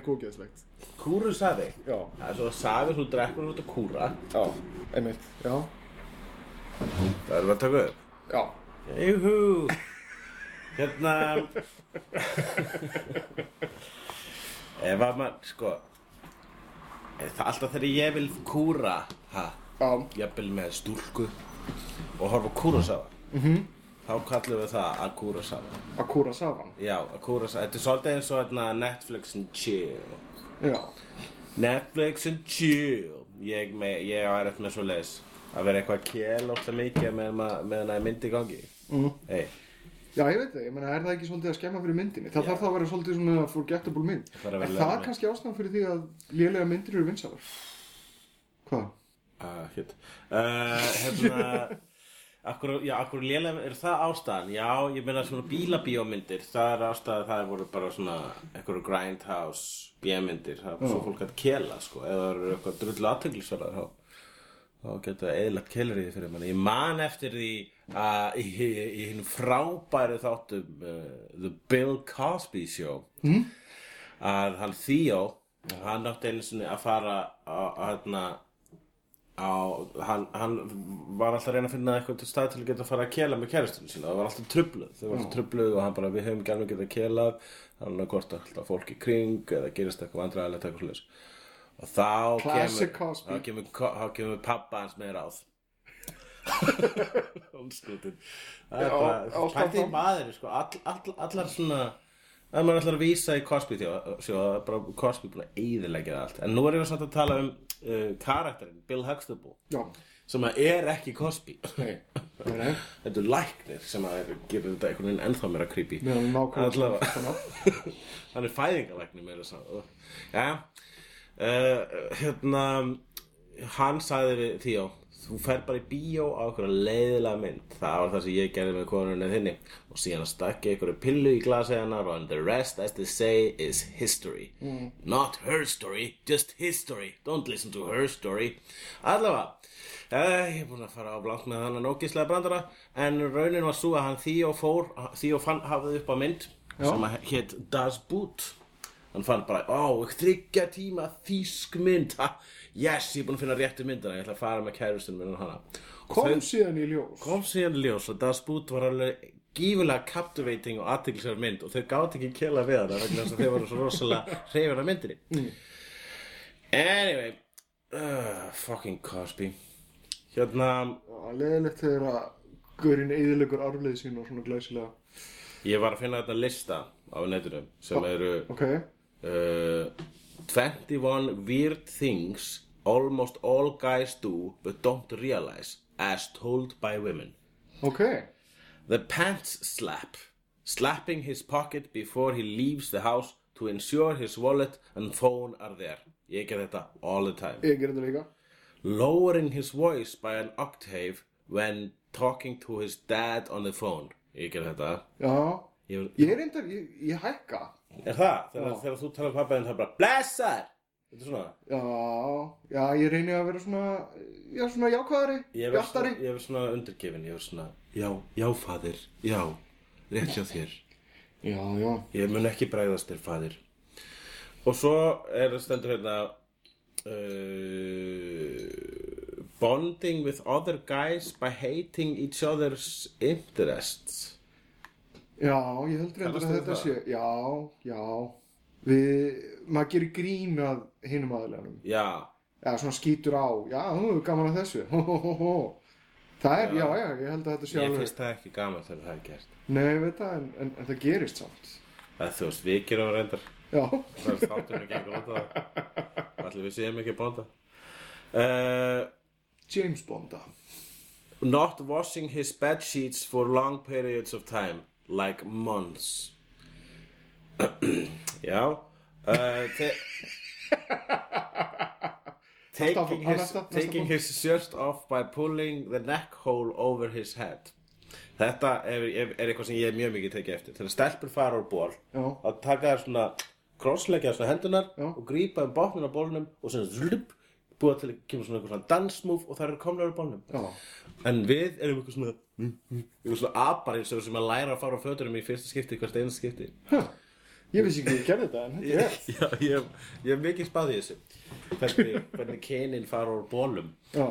eitthvað ógeðslegt Kúrusafi Já, Það er svona safi sem þú drekkur út að kúra. Já, einmitt, já, Það erum við að taka upp. Já. Júhú Hérna. Ef að maður, sko er alltaf þegar ég vil kúra Ha, Já, jafnvel með stúlku Og horfa á kúrasafa mhm, Þá kallum við það að kúrasafa að kúra safan Já, að kúrasafa Þetta er svolítið eins og hérna, Netflix and chill. Já, Netflix and chill. Ég, með, ég á erfitt með svo leis Að vera eitthvað kél ótt mikið meðan það er myndi í gangi. Mhm. Hey, Já, ég veit það, ég meina, er það ekki svolítið að skemma fyrir myndinni? Það þarf það að vera svolítið svona forgettable mynd. þarf að vera Er það mynd. kannski ástæðan fyrir því að lélega myndir eru vinsalar? Hvað? uh, uh, Hérna Akkur, já, akkur lélega, er það ástæðan? Já, ég meina svona bílabíómyndir Það er ástæðan, það voru bara svona Ekkur grindhouse bíómyndir Það er svo fólk að kela, sko Eða það eru eitthvað drullu aðtönglisverðar þá þá geta það eðlagt kelriði fyrir manni. Ég man eftir því að í, í, í hinn frábæru þáttum uh, The Bill Cosby Show mm? að hann Theo hann átti einu sinni að fara á, hérna, á hann, hann var alltaf að reyna að finna eitthvað til stað til að geta að fara að kela með kærastunum sína. Það var alltaf trubluð, þau var alltaf trubluð og hann bara við höfum gæmlega getað kelað. Hann er hvort alltaf fólk í kring eða gerist eitthvað vandræðilegt eitthvað svoleiðis. og þá Classic kemur, þá kemur, kemur pappa hans með ráð. Ónskutin Það er bara, pæntið þá- maður sko, all, all, allar svona að maður ætlar að vísa í Cosby það er Cosby búin að eyðileggja það allt. En nú er ég samt að tala um uh, karakterinn Bill Huxtable Já, sem að er ekki Cosby. Nei, nei, nei, þetta er læknir sem að er, gerir þetta einhvern veginn ennþá creepy. Nákvæmlega Allavega. svona. hann er fæðingalæknir að já. Uh, hérna hann sagði við Theo þú fer bara í bíó á einhverja leiðilega mynd. Það var það sem ég gerði með konunni þinni. Og síðan stakki einhverju pillu í glasi hennar og and the rest as they say is history. Not her story, just history. Don't listen to her story. Allavega Uh, ég er búinn að fara á blank með þannig nógislega brandara. En raunin var svo að hann Theo fór Theo fann hafði upp á mynd sem að hétt Das Boot. Hann fann bara, ó, þryggja tíma þýsk mynd, ha, yes, ég er búinn að finna réttu myndina, ég ætla að fara með kærustun minn og hana. Kom Þau- síðan í ljós. kom síðan í ljós og Das Boot var alveg gífulega captivating og aðtiklisverð mynd og þau gátt ekki kela við hana vegna þess að þau voru svo rosalega hreyfur af myndinni. Anyway uh, fucking Cosby. Hérna leðilegt þegar að Guðurinn eðilegur arfleið sín og svona glæsilega. ég var að finna þetta lista á netinu sem eru Ok, uh, 21 weird things almost all guys do but don't realize as told by women ok, The pants slap. Slapping his pocket before he leaves the house to ensure his wallet and phone are there. Ég get þetta all the time. ég ger þetta líka. Lowering his voice by an octave when talking to his dad on the phone. Ég get þetta. Já, Ég, ég er reyndar, ég, ég hækka. Er það? Þegar, þegar þú talar um pappa en það er bara Blessar! Þetta er svona. Já, já, ég reyni að vera svona, já, svona jákvæðari, hjartari. ég er svona undirgefin. Ég er svona, já, já faðir, já, rétt hjá þér. Já, já, Ég mun ekki bregðast þér faðir Og svo er stendur hérna uh, Bonding with other guys by hating each other's interests já, ég held reyndar að þetta það? sé, já, já, við, maður gerir grín að hinum aðleganum Já, Já, svona skýtur á Já, þú er gaman að þessu. Hó, hó, hó, hó. Það er, já, já, ég held að þetta sé ég alveg finnst það ekki gaman þegar það er gert. Nei, ég veit það, en, en, en það gerist samt. Það þú veist, við gerum reyndar. Já, Það er gengur út á það. Allir við séum ekki að bónda uh, James Bonda. Not washing his bed sheets for long periods of time Like months. Já. Uh, Taking, his, taking his shirt off by pulling the neck hole over his head. Þetta er, er, er eitthvað sem ég mjög mikið tekið eftir. Þegar stelpur fara úr ból að taka þær svona krossleggja svona hendunar Já. og grípa um botnin á bólnum og svona zlup, búa til að kemur svona svona dansmove og það eru komnar úr bólnum. Já, en við erum eitthvað svona eitthvað svona apar eins og sem að læra að fara á fötunum í fyrsta skipti, hvert einu skipti. Ég vissi ekki að ég gerði þetta en þetta er Já, ég, ég hef mikið spáð í þessu. Hvernig, hvernig kynin fara úr bólum Já,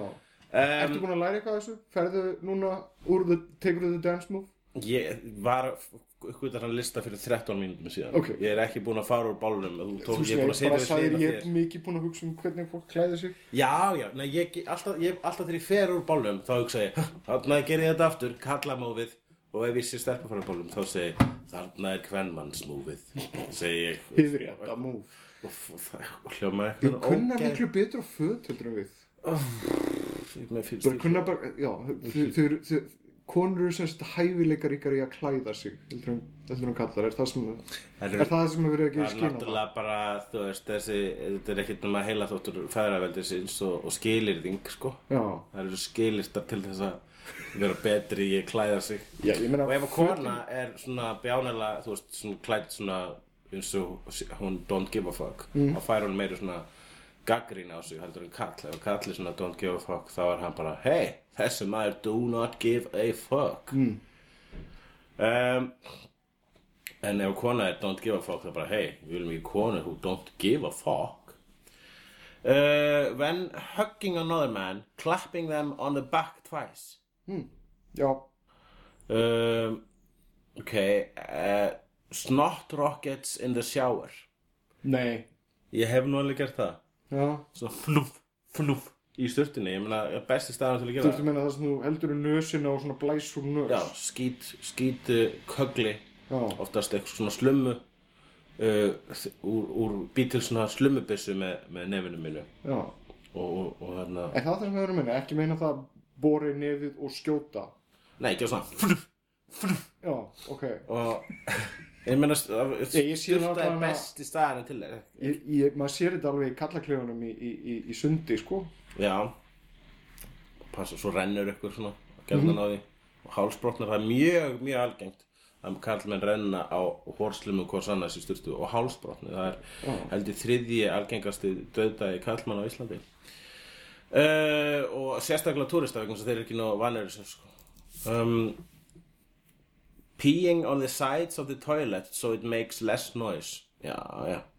ertu um, búin að læra eitthvað þessu? Ferðu núna úr the, tekur the dance move? Ég var eitthvað þannig lista fyrir 13 mínútum síðan. Ok. Ég er ekki búin að fara úr bólnum Þú, Þú tók, ég er að bara hliðina á ég er mikið búin að hugsa um hvernig fólk klæði sig. Já, já, nei, ég, alltaf, ég, alltaf þegar ég fer úr bólnum þá hugsa ég, þarna ger ég þetta aftur, kalla mófið og ef ég sé stelpa fara úr bólnum þá segi ég, þarna er kvennmannsmófið, segi ég. Hýður ég þetta move og, hljóma eitthvað kunna miklu betur á föt heldur en við. Ég kunna bara, já, þau- þau þau- konur eru semst hæfileikar ykkar í að klæða sig heldur heldur en kallar, er það sem Það er það það sem er verið að Það gefa er náttúrulega bara, þú veist, þessi, þetta er ekkert nema heila þóttur fæðraveldisins og, og skilirðing, sko. Já, Það eru skilistar til þess að vera betri í að klæða sig. já, ég meina Og ef að kona er svona bjánalega, þú veist, svona klætt svona eins og hún don't give a fuck, Mm. þá fær hún meiri svona gaggrín á sig heldur en kall. Ef kall er svona don't give a fuck, þá er hann bara, hey, þessi maður do not give a fuck. Mm. Um, en ef kona er don't give a fuck, þá er bara, hey, við viljum ekki konu who don't give a fuck. Uh, when hugging another man, clapping them on the back twice. Já, Um, ok, uh, snot rockets in the shower. nei Ég hef alveg gert það. Já, Svo fnúf, fnúf í sturtunni. Ég meina, besti staðan til að þú gera ert að meina það sem þú heldur um nösina og svona blæs úr nös Já, skít, skít uh, kögli, Já. oftast eitthvað svona slummu uh, úr, úr bít til svona slummubissu með, með nefinu mínu. Já, Og, og, og þarna, er það það sem við erum að meina, ekki meina það bori nefið og skjóta nei, ekki á svona, Já, ok og ég meina, sturta er besti staðan til þér. ég, ég, Maður sér þetta alveg í kallaklefunum í, í, í, í sundi, sko Já. Passa, svo rennur ykkur svona Gerðan á því. Og hálsbrotnar, það er mjög, mjög algengt að karlmenn renna á hórslimum hvers annars í styrstu og hálsbrotni. Það er heldur þriðji algengasti döðdagi karlmann á Íslandi. Uh, og sérstaklega þess að þeir eru ekki ná vanir sko. um, peeing on the sides of the toilet so it makes less noise. Já, já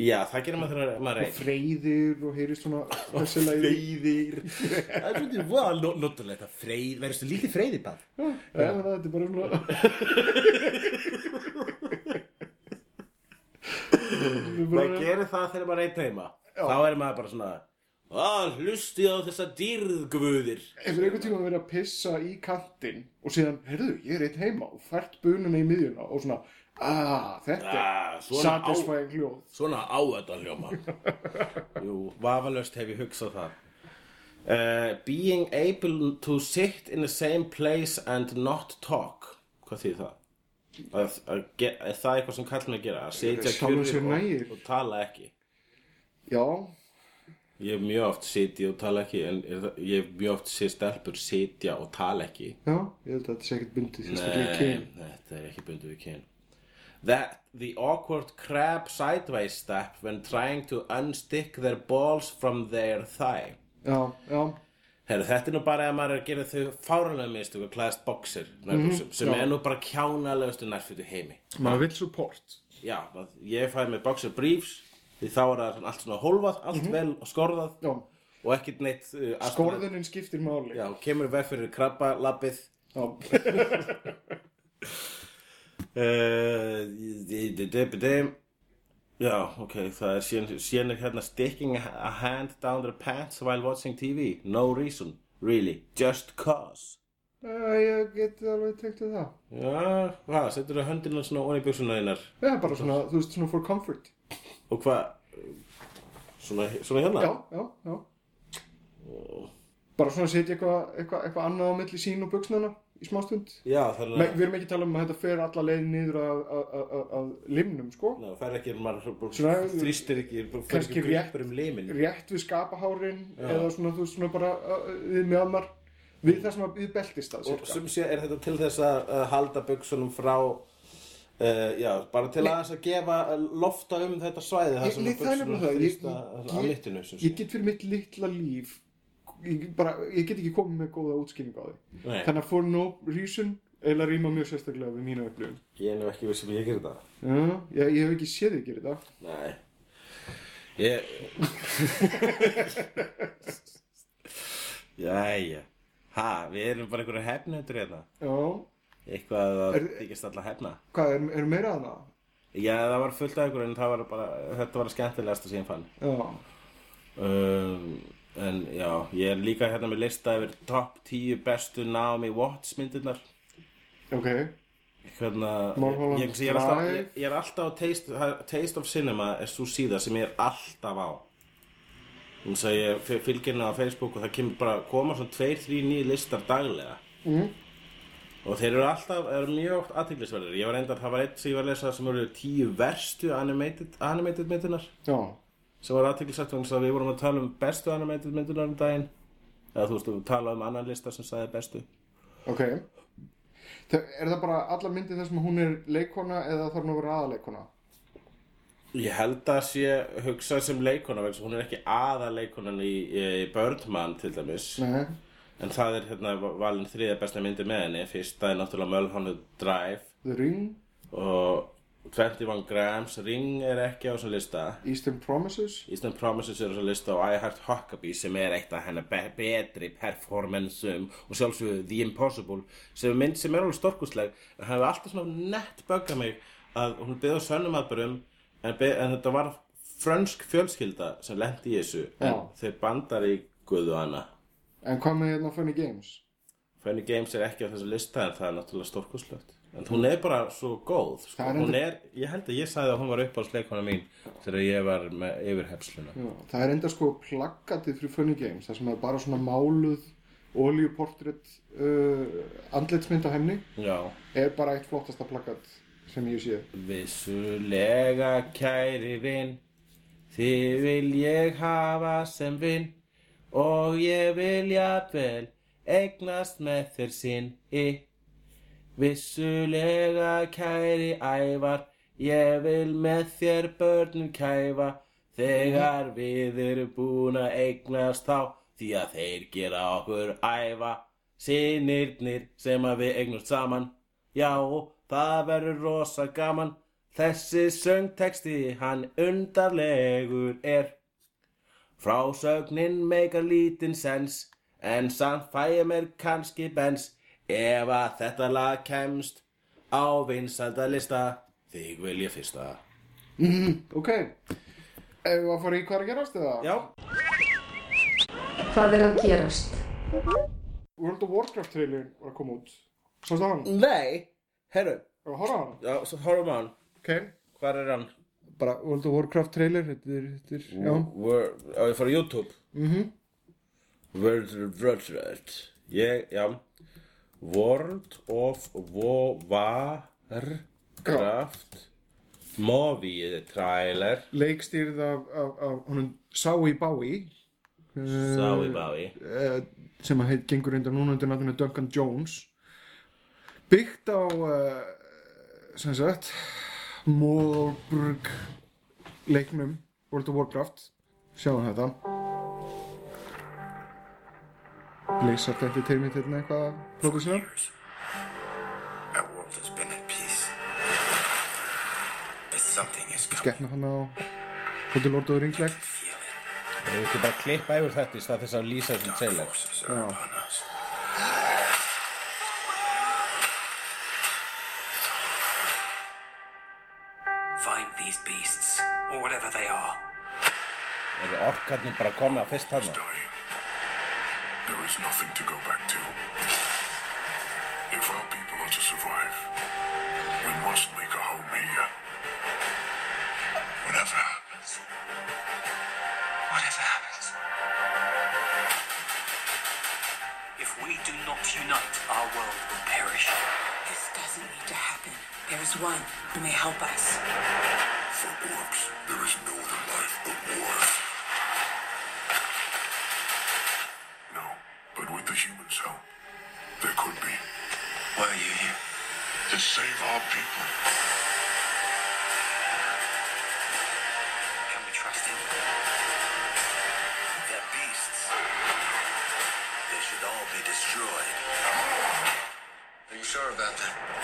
Já, Það gerir maður þegar maður er Og einn freyðir og heyrist svona Þessilega freyðir. Það er svolítið val notalegt að freyð verður svo lítið freyðir bara Já, en þetta er bara svona maður gerir það þegar maður er einn heima. Þá er maður bara svona að hlusti á þessa dýrðgvöðir Hefur einhvern tíma verið að pissa í kantinn og síðan, heyrðu, ég er eitt heima og fært bununa í miðjuna. Og svona, ah, þetta Ah, er satisfying hljóð. Svona á þetta hljóma Jú, vafalaust hef ég hugsað það uh, Being able to sit in the same place and not talk Hvað þýð það? Að, að ge, er það eitthvað sem kall mig að gera? Að sitja sér kjurri og, og tala ekki Já, Ég hef mjög oft sitja og tala ekki En það, ég hef mjög oft sé stelpur sitja og tala ekki já, ég held að þetta sé ekkert bundið kyn. þetta er ekki bundið við kyn That the awkward crab sideways step when trying to unstick their balls from their thigh Já, já, Herru, þetta er nú bara að maður er að gera þau fáranlega mistök og klæðast boxer nærbuxum, sem já. er nú bara kjánalegustu nærfytu heimi. Maður vill support. Já, ég fæði með boxer briefs því þá er það allt svona hólfað, allt vel og skorðað Já, og ekkert neitt uh, skorðunin skiptir máli. Já, kemur veg fyrir krabba lappið Já. uh, Já, ok, það er síðan, hérna sticking a hand down their pants while watching TV No reason, really, just cause Já, ég get alveg tekt við það. Já, hvað, setur þú höndina svona onni buksuna þínar Já, bara svona, þú veist, svona for comfort. og hvað svona, svona hérna Já, já, já. Bara svona setja eitthvað eitthva, eitthva annað á milli sín og buksnana í smástund. Já, þannig Nei, að við erum ekki að tala um að þetta fer alla leið niður að, að, að, að, að limnum, sko. Ná, fær ekki, maður þrýstir ekki, Kannski ekki gripur um limin Rétt við skapahárin Já. eða svona, þú svona bara uh, við mjöðmar við það sem að við beltist að, Og sé er þetta til þess að halda buksunum frá uh, Já, bara til aðeins að gefa uh, lofta um þetta svæði þar sem það er það. Ég- þrýsta á mittinu Ég sé. get fyrir mitt litla líf ég, bara, ég get ekki komið með góða útskýring á því. Nei, Þannig að for no reason eiginlega rýma mjög sérstaklega við mínu upplifun. Ég er nú ekki viss um ég gerir það. Já, ég, ég hef ekki séð þig gera þetta Nei. Ég Jæja. Ha, við erum bara einhverju hefnendur hérna. Já, Eitthvað að Er- þykist alla hefna. Hvað, er, er meira að það? Já, það var fullt af einhverju en það var bara Þetta var skemmtilegasta sem ég fann. Já, um, En já, ég er líka hérna með lista yfir top 10 bestu Naomi Watts myndirnar. Ok. Hérna, Mulholland ég, ég, er alltaf, ég, ég er alltaf Taste, Taste of Cinema er svo síða sem ég er alltaf á. Þannig að ég fylgir hérna á Facebook og það kemur bara koma svona tveir, þrý nýju listar daglega. Mm. og þeir eru alltaf, eru mjög aðtiklisverðir ég var reyndar, það var eitt sem ég var að lesa sem eru tíu verstu animated, animated myndirnar. Já, sem var vegna þess að við vorum að tala um bestu animated myndirnar um daginn. Eða þú veist, við tala um annan lista sem sagði bestu. Ok. Það, Er það bara allar myndir þess að hún er leikona eða þarf hún að vera aðaleikona? Ég held að sé hugsað sem leikona vegna hún er ekki aða leikonan í, í Birdman til dæmis. Nei, en það er hérna valin þriða besta myndi með henni. Fyrsta er náttúrulega Mulholland Drive. The Ring, og 21 Grams Ring er ekki á þessum lista. Eastern Promises? Eastern Promises er á þessum lista og I Heart Huckabee sem er eitt af hennar be betri performanceum. Og sjálfsögðu The Impossible sem er mynd sem er alveg storkusleg en það hefur alltaf svona nett böggað mig að hún byggði á sönnum aðbörum en, en þetta var frönsk fjölskylda sem lendi í þessu. En Já. þeir bandar í guðu hana. En hvað með hérna Funny Games? Funny Games er ekki á þessu lista en það er náttúrulega stórkuslegt en hún er bara svo góð sko. Er enda- er, ég held að ég sagði að hún var upp á sleikona mín þegar ég var með yfirhepsluna Já, það er enda sko plakatið fyrir Funny Games það sem er bara svona máluð olíuportrétt uh, andlitsmynd á henni. Já. Er bara eitt flottasta plakat sem ég sé. Vissulega kæri vinn Þið vil ég hafa sem vinn Og ég vil jafnvel Eignast með þér sinn í Vissulega kæri ævar Ég vil með þér börnum kæfa. Þegar við erum búin að eignast þá Því að þeir gera okkur æfa. Sinnirnir sem að við eignast saman. Já, það verður rosa gaman. Þessi söngteksti hann undarlegur er. Frásögnin meikar lítinn sens En samt fæ ég mér kannski bens Ef að þetta lag kemst Á vinsaldalista Þig vil ég fyrsta. Mm, Ok. Ef að fara í hvað er að gerast eða? Já, Hvað er að gerast? World of Warcraft trailer var að koma út. Sástu hann? nei, herru. Og horfa hann? Já, svo horfum á hann. Ok. Hvar er hann? Bara World of Warcraft trailer Þetta er, þetta er, já. Á ég fara á YouTube. Mhm. Warcraft Ég, já. World of Warcraft Movie trailer. Leikstýrð af, af, af honum Sái Bái Sá í bái uh, sem að heit gengur undan núna undir nafninu Duncan Jones. Byggt á uh, sem sagt Moorburg leiknum World of Warcraft. Sjáum þetta has been at peace. But something is coming. sketna hann á Hotel Lord of the Rings leg. Við viltu bara klippa yfir þetta í stað þess að lýsa þessum. Find these beasts, or whatever they are. Eru orkarnir bara komið á fyrst hann? Dying. There is nothing to go back to. If our people are to survive, we must make a home here. Whatever happens, Whatever happens. If we do not unite, our world will perish. This doesn't need to happen. There is one who may help us. for orcs, there is no To save our people. Can we trust him? They're beasts. They should all be destroyed. Are you sure about that?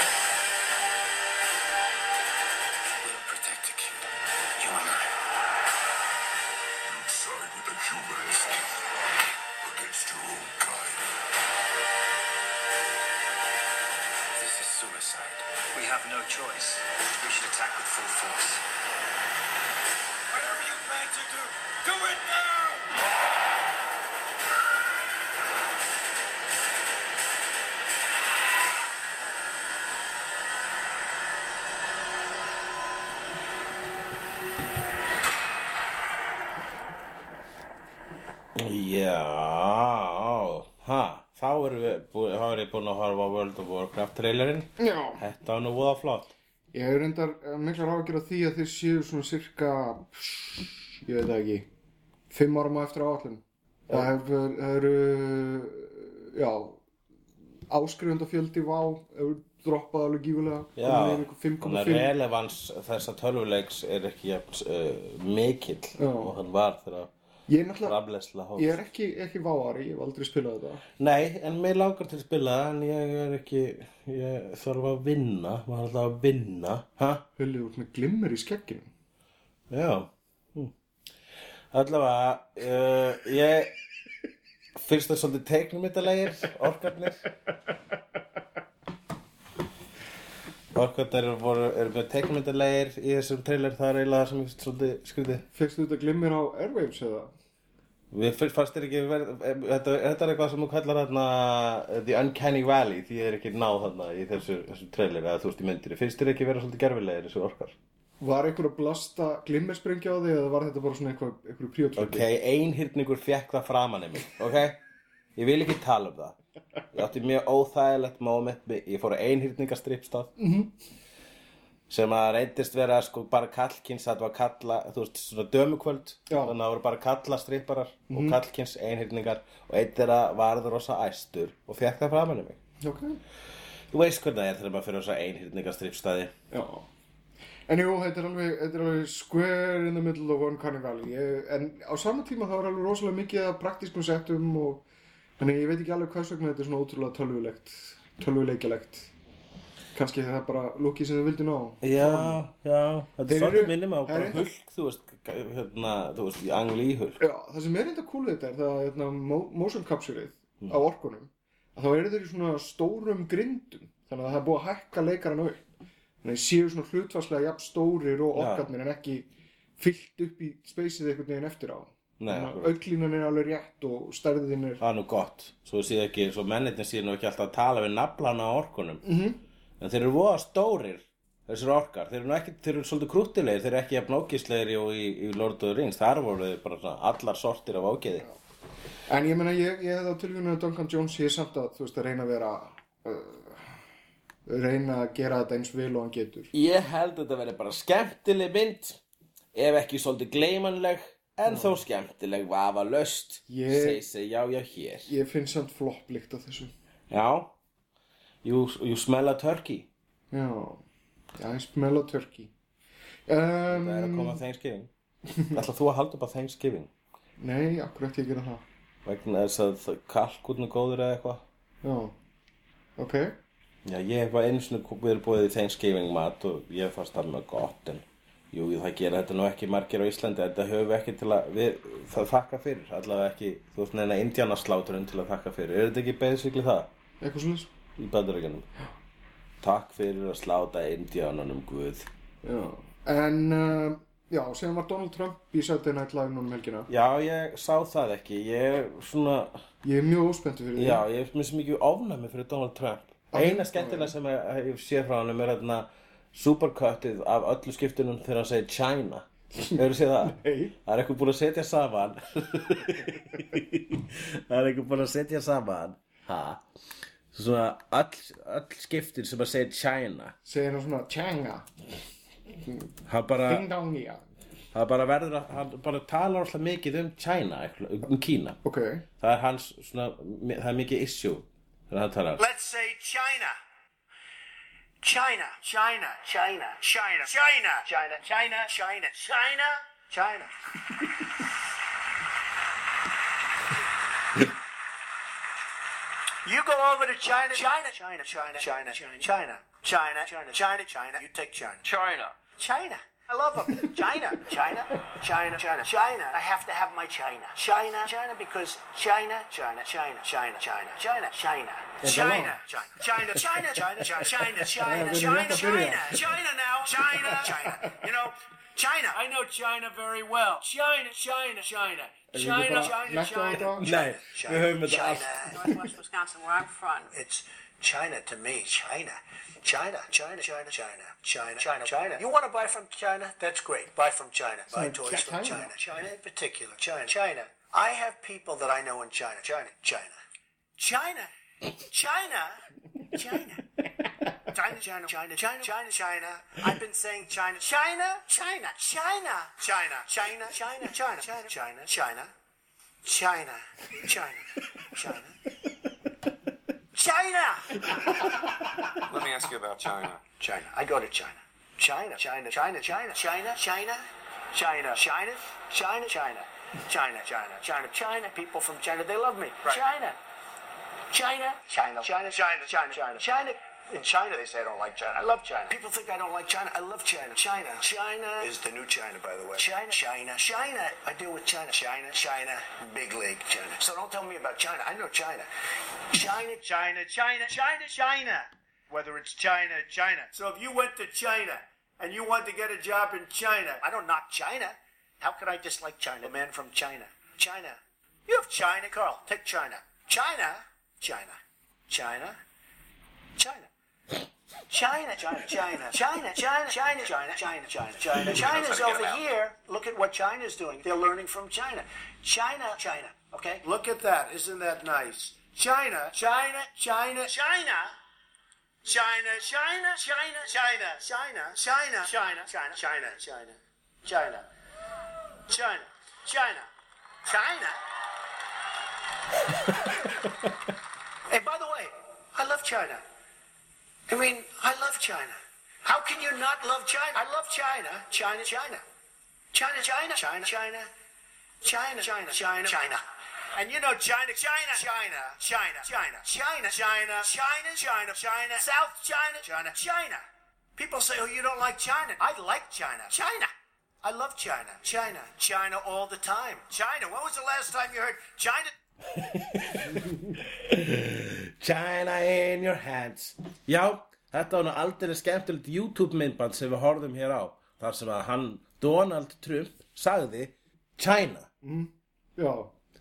Trailerinn. Já Þetta var nú voða flott. Ég hef reyndar eh, miklar ágjör af því að þeir séu svona cirka, ég veit það ekki, fimm árum á eftir áallin. Það hefur, það eru, já, áskrifundafjöldi vá, hefur droppað alveg gífulega. Já, þannig að 5,5. relevans þessa tölvuleiks er ekki jafn uh, mikill og hann var þegar Ég er náttúrulega, ég er ekki, ekki váari, ég hef aldrei spilað þetta. Nei, en mér langar til að spila það, en ég er ekki, ég þarf að vinna, maður er alltaf að vinna, ha? Hulli út með glimmer í skegginu. Já. Hm. Allavega, uh, ég, fyrst það svolítið teiknumittalegir, orkarnir. Orkarnir eru, voru, eru með teiknumittalegir í þessum trailer, það er eiginlega það sem ég svolítið skrítið. Fegstu þetta glimmer á Airwaves eða? Við fannst þér ekki verið, þetta, þetta er eitthvað sem þú kallar uh, The Uncanny Valley, því þið er ekki náð þarna í þessu, þessu trailer eða þú veist í myndir. Finnst þér ekki vera svolítið gerfilegir þessu orkar? Var einhver að blasta glimmersprengja á þig eða var þetta bara svona eitthvað príotlöfi? Ok, einhyrningur fekk það framan í mig, ok? Ég vil ekki tala um það. Ég átti mjög óþægilegt moment, með- ég fór á einhyrningastripstað sem að reyndist vera sko bara kallkins að það var kalla, þú veist, svona dömukvöld Já. þannig að það voru bara kalla stripparar og kallkins einhyrningar og einn þeirra varður rosa æstur og fekk það framan í mig. Ok. Þú veist hvernig það er þegar maður fyrir þessa einhyrningastripstaði. Já. En jú, þetta er alveg, þetta er alveg square in the middle of one carnival. Ég, en á sama tíma þá er alveg rosalega mikið af praktískum settum og þannig ég veit ekki alveg hvers vegna þetta er svona ótrúlega tölvulegt, tölvuleikjalegt. Kannski það er bara lukkið sem þið vildi ná. Já, já, Þeir er svolítið minnum á það bara hulk, þú veist, hérna, þú veist, í angli í hulk. Já, það sem er enda cool þetta er það hérna, mo- motion capture-ið Mm. á orkunum að þá eru þeir í svona stórum grindum þannig að það er búið að hækka leikaran upp þannig að þeir séu svona hlutfarslega jafn stórir og orkarnir en ekki fyllt upp í speysið einhvern veginn eftir á auklínan er alveg rétt og stærðin er Það er nú gott, svo séu ekki, svo mennirnir séu nú ekki alltaf að tala við naflana á orkunum. -hmm. En þeir eru voða stórir, þessir orkar. Þeir eru ekki, þeir eru svolítið krúttilegir, þeir eru ekki jafn ógislegir og í, í Lord of the Rings. Þar voru þeir bara allar sortir af ágeði. en ég meina ég, ég hefði á tilvíðinu að Duncan Jones ég er samt að þú veist að reyna að vera uh, reyna að gera þetta eins vel og hann getur Ég held að þetta verði bara skemmtileg mynd, ef ekki svolítið gleimanleg, en þó skemmtileg, vafa löst. Ég- Segi sig já, já, hér. ég finn samt flopplikt á þessu Já, you, you smell a turkey. já, ég smell á turkey. Um, Það er að koma Thanksgiving. Ætla þú að halda upp á Thanksgiving? Nei, akkur ætti ég að gera það? Vegna þess að það- kalkúnn er góður eða eitthvað. Já, ok. Já, ég bara einu sinni verið búið í Thanksgiving mat og ég fannst það með gott en jú, það gera þetta nú ekki margir á Íslandi. Þetta höfum við ekki til að við, það þakka fyrir, allavega ekki þú veist neina indjánasláturinn til að þakka fyrir. Er þetta ekki basically það? Eitthvað svolítið í bandaríkjunum. Takk fyrir að sláta indjánunum Guð. Já, en uh, já, síðan var Donald Trump í Saturday Night Live núna um helgina. Já, ég sá það ekki. Ég er svona, Ég er mjög óspenntu fyrir já, ég er mjög mikið ofnæmi fyrir Donald Trump. Eina skemmtilega sem ég, ég sé frá hann er þarna supercuttið af öllu skiptunum þegar hann segir China. Hefur séð það? Nei. Það er eitthvað búin að setja saman. Það er eitthvað búin að setja saman. Ha Svona öll, öll skiptin sem að segja China Segir hann svona Changa, Hann bara Ding Dong Já Það bara verður að, hann bara talar alltaf mikið um China, eitthvað, um Kína. Ok, Það er hans, svona, það er mikið issue þegar hann talar. Let's say China. China, China, China, China, China, China, China, China, China, China. You go over to China, China, China, China, China, China, China, China, China, China, China. You take China. China. China. I love them. China, China, China, China, China. I have to have my China. China, China, because China, China, China, China, China, China, China. China, China, China, China, China, China, China, China, China, China, China now, China, China. You know, China. I know China very well. China, China, China. China, China, China. Nei, við höfum þetta allt. China. Northwest Wisconsin, where I'm from. It's China to me. China. China, China, China, China, China, China, China. You want to buy from China? That's great. Buy from China. Buy So, toys from China. China. China in particular. China. China. I have people that I know in China. China. China. China. China. China. China, China, China, China, China, China. I've been saying China, China, China, China, China, China, China, China, China, China, China, China, China, China, China. Let me ask you about China. China. I go to China. China, China, China, China, China, China, China, China, China, China, China, China, China, China. People from China, they love me. China. China, China, China, China, China, China, China. In China, they say I don't like China. I love China. People think I don't like China. I love China. China. China is the new China, by the way. China, China, China. I deal with China. China, China, big league China. So don't tell me about China. I know China. China, China, China, China, China. Whether it's China, China. So if you went to China and you wanted to get a job in China, I don't knock China. How could I dislike China? A man from China. China. You have China, Carl. Take China. China. China. China. China. China, China, China, China, China, China, China, China, China, China. China's over here. Look at what China's doing. They're learning from China. China, China. Okay? Look at that. Isn't that nice? China, China, China, China. China, China, China, China, China, China, China, China, China, China, China, China, China, China. And by the way, I love China. I mean, I love China. How can you not love China? I love China. China, China. China, China, China, China. China, China, China, China. And you know China, China, China, China, China, China, China, China, China, China, South China, China, China. People say, oh, you don't like China. I like China. China. I love China. China. China all the time. China. When was the last time you heard China? China in your hands. Já, þetta var nú aldrei skemmtilegt YouTube-myndband sem við horfðum hér á þar sem að hann, Donald Trump sagði China. Já.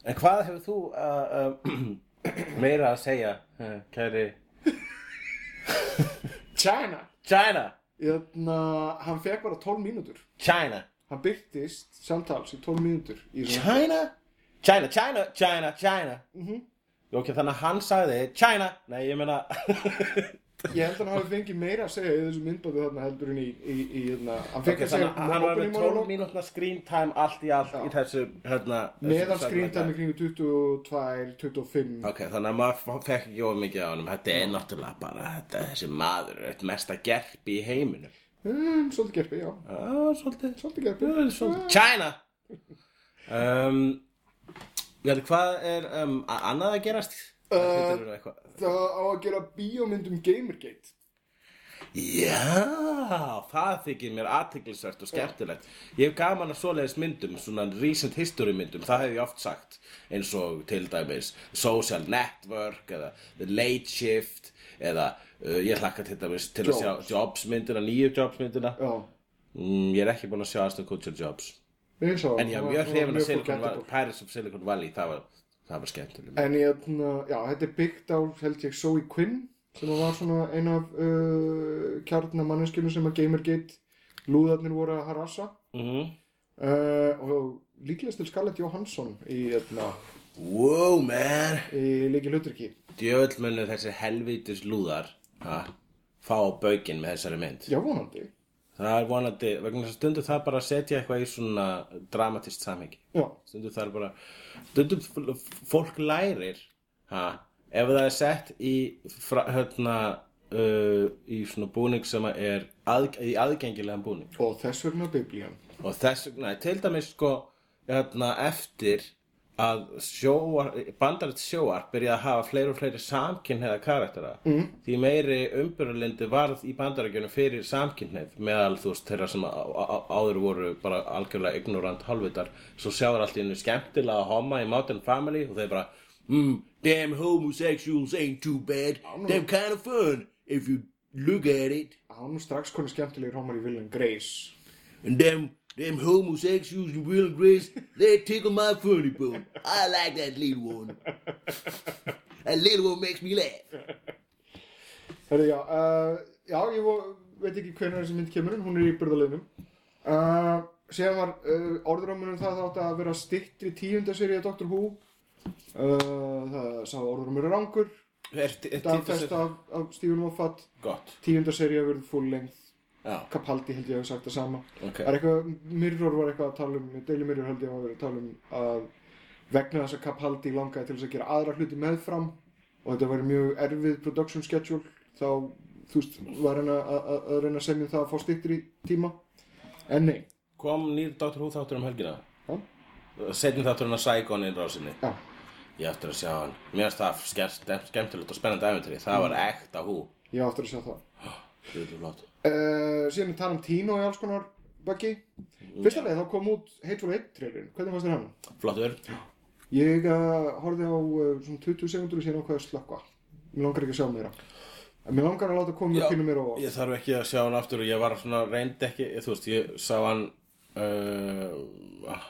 En hvað hefur þú uh, uh, meira að segja, uh, kæri? China. China, Þannig að hann fekk bara 12 mínútur. China. Hann byrtist samtals í 12 mínútur China, China, China, China, China. Mm Ok, þannig að hann sagði China, nei ég meina Ég held að hann hafi fengið meira að segja í þessu myndbandi þarna heldur en í, í, í hérna, hann fekk Ok, að segja hann var með opening 12 monologue, mínútna screen time allt í allt Já. í þessu hérna meðan screen time í kringu 22, 25 Ok, þannig að maður fekk ekki of mikið á honum. Þetta er náttúrulega bara þetta, þessi maður eitt mesta gerpi í heiminum. Um, Svolítið gerpi, já. Já, svolítið. Svolítið gerpi. Svolítið. China! Um, Já, hvað er um, annað að gerast? Uh, Það á að gera bíómynd um Gamergate Já, það þykir mér aðtiklisvert og skemmtilegt. Ég hef gaman að svoleiðis myndum, svona recent history myndum, það hef ég oft sagt, eins og til dæmis Social Network eða The Late Shift eða uh, ég hlakka til dæmis til að sjá Jobs. Jobs myndina, nýju Jobs myndina. Já, Mm, ég er ekki búin að sjá Aston Kutcher Jobs. Sá En var mjög hrifin af Silicon. Valley, Pirates of Silicon Valley, það var, það var skemmtileg. En ég, hérna, já, þetta er byggt á, held ég, Zoe Quinn sem var svona ein af uh, kjarnar manneskjunum sem að Gamergate lúðarnir voru að harassa Mm uh, og líklegast til Scarlett Johansson í, hérna, Wow, man! í líki hluturki. Djöfull munu þessi helvítis lúðar ha, fá á baukinn með þessari mynd. Já, vonandi. Það er vonandi, vegna þess að stundu það bara að setja eitthvað í svona dramatist samhengi. Stundu það er bara, stundu fólk lærir, ha, ef það er sett í, fra, hérna, uh, í svona búning sem er að, í aðgengilegan búning. og þess vegna biblían. Og þess vegna, til dæmis sko, hérna, eftir að sjóar, bandarist sjóar byrjaði að hafa fleiri og fleiri samkynhneða karaktera mm. því meiri umbyrðarlindi varð í bandarækjunum fyrir samkynhneið meðal þú veist þeirra sem áður voru bara algjörlega ignorant halvvitar svo sjáður allt í hennu skemmtilega að homma í Modern Family og þeir bara mm, damn homosexuals ain't too bad damn kind of fun if you look at it er strax konu skemmtilegir homar í William Grace. And them them homosexuals and Grace, they tickle my funny bone. I like that little one. that little one makes me laugh. Herri, já, uh, já, ég vo- veit ekki hvenær þessi mynd kemur en hún er í byrðaleginum. Uh, síðan var uh, orðurámunum það þátt að vera stittri tíunda serið Dr. Who. Uh, það sá orðurámur rangur, dagfest af, af Stephen Moffat. Gott. Tíunda serið að verið full length. Já. Capaldi held ég að hafa sagt það sama. Ok. Það er eitthvað, Mirror var eitthvað að tala um, Daily Mirror held ég að vera að tala um að vegna þess að Capaldi langaði til þess að gera aðra hluti meðfram og þetta var mjög erfið production schedule þá, þú veist, var hann að, að, að reyna að semja um það að fá stittir í tíma en nei, Kom nýr Dr. Who þáttur um helgina. Setjum þátturinn að Saigon í rásinni. já, Ég eftir að sjá hann. Mér finnst það skemmt, skemmtilegt og spennandi æfintri. Það var ekta Who. ég áttur að sjá það. Uh, síðan er tala um Tino í alls konar buggy. Fyrsta leið þá kom út Hateful Eight trailerin, hvernig fannst þér hann? Flottur. Ég uh, horfði á uh, svona 20 sekundur og síðan ákveði að slökka mér langar ekki að sjá meira. En mér langar að láta koma mér pínu mér á Ég þarf ekki að sjá hann aftur og ég var svona reyndi ekki, þú veist, ég sá hann uh,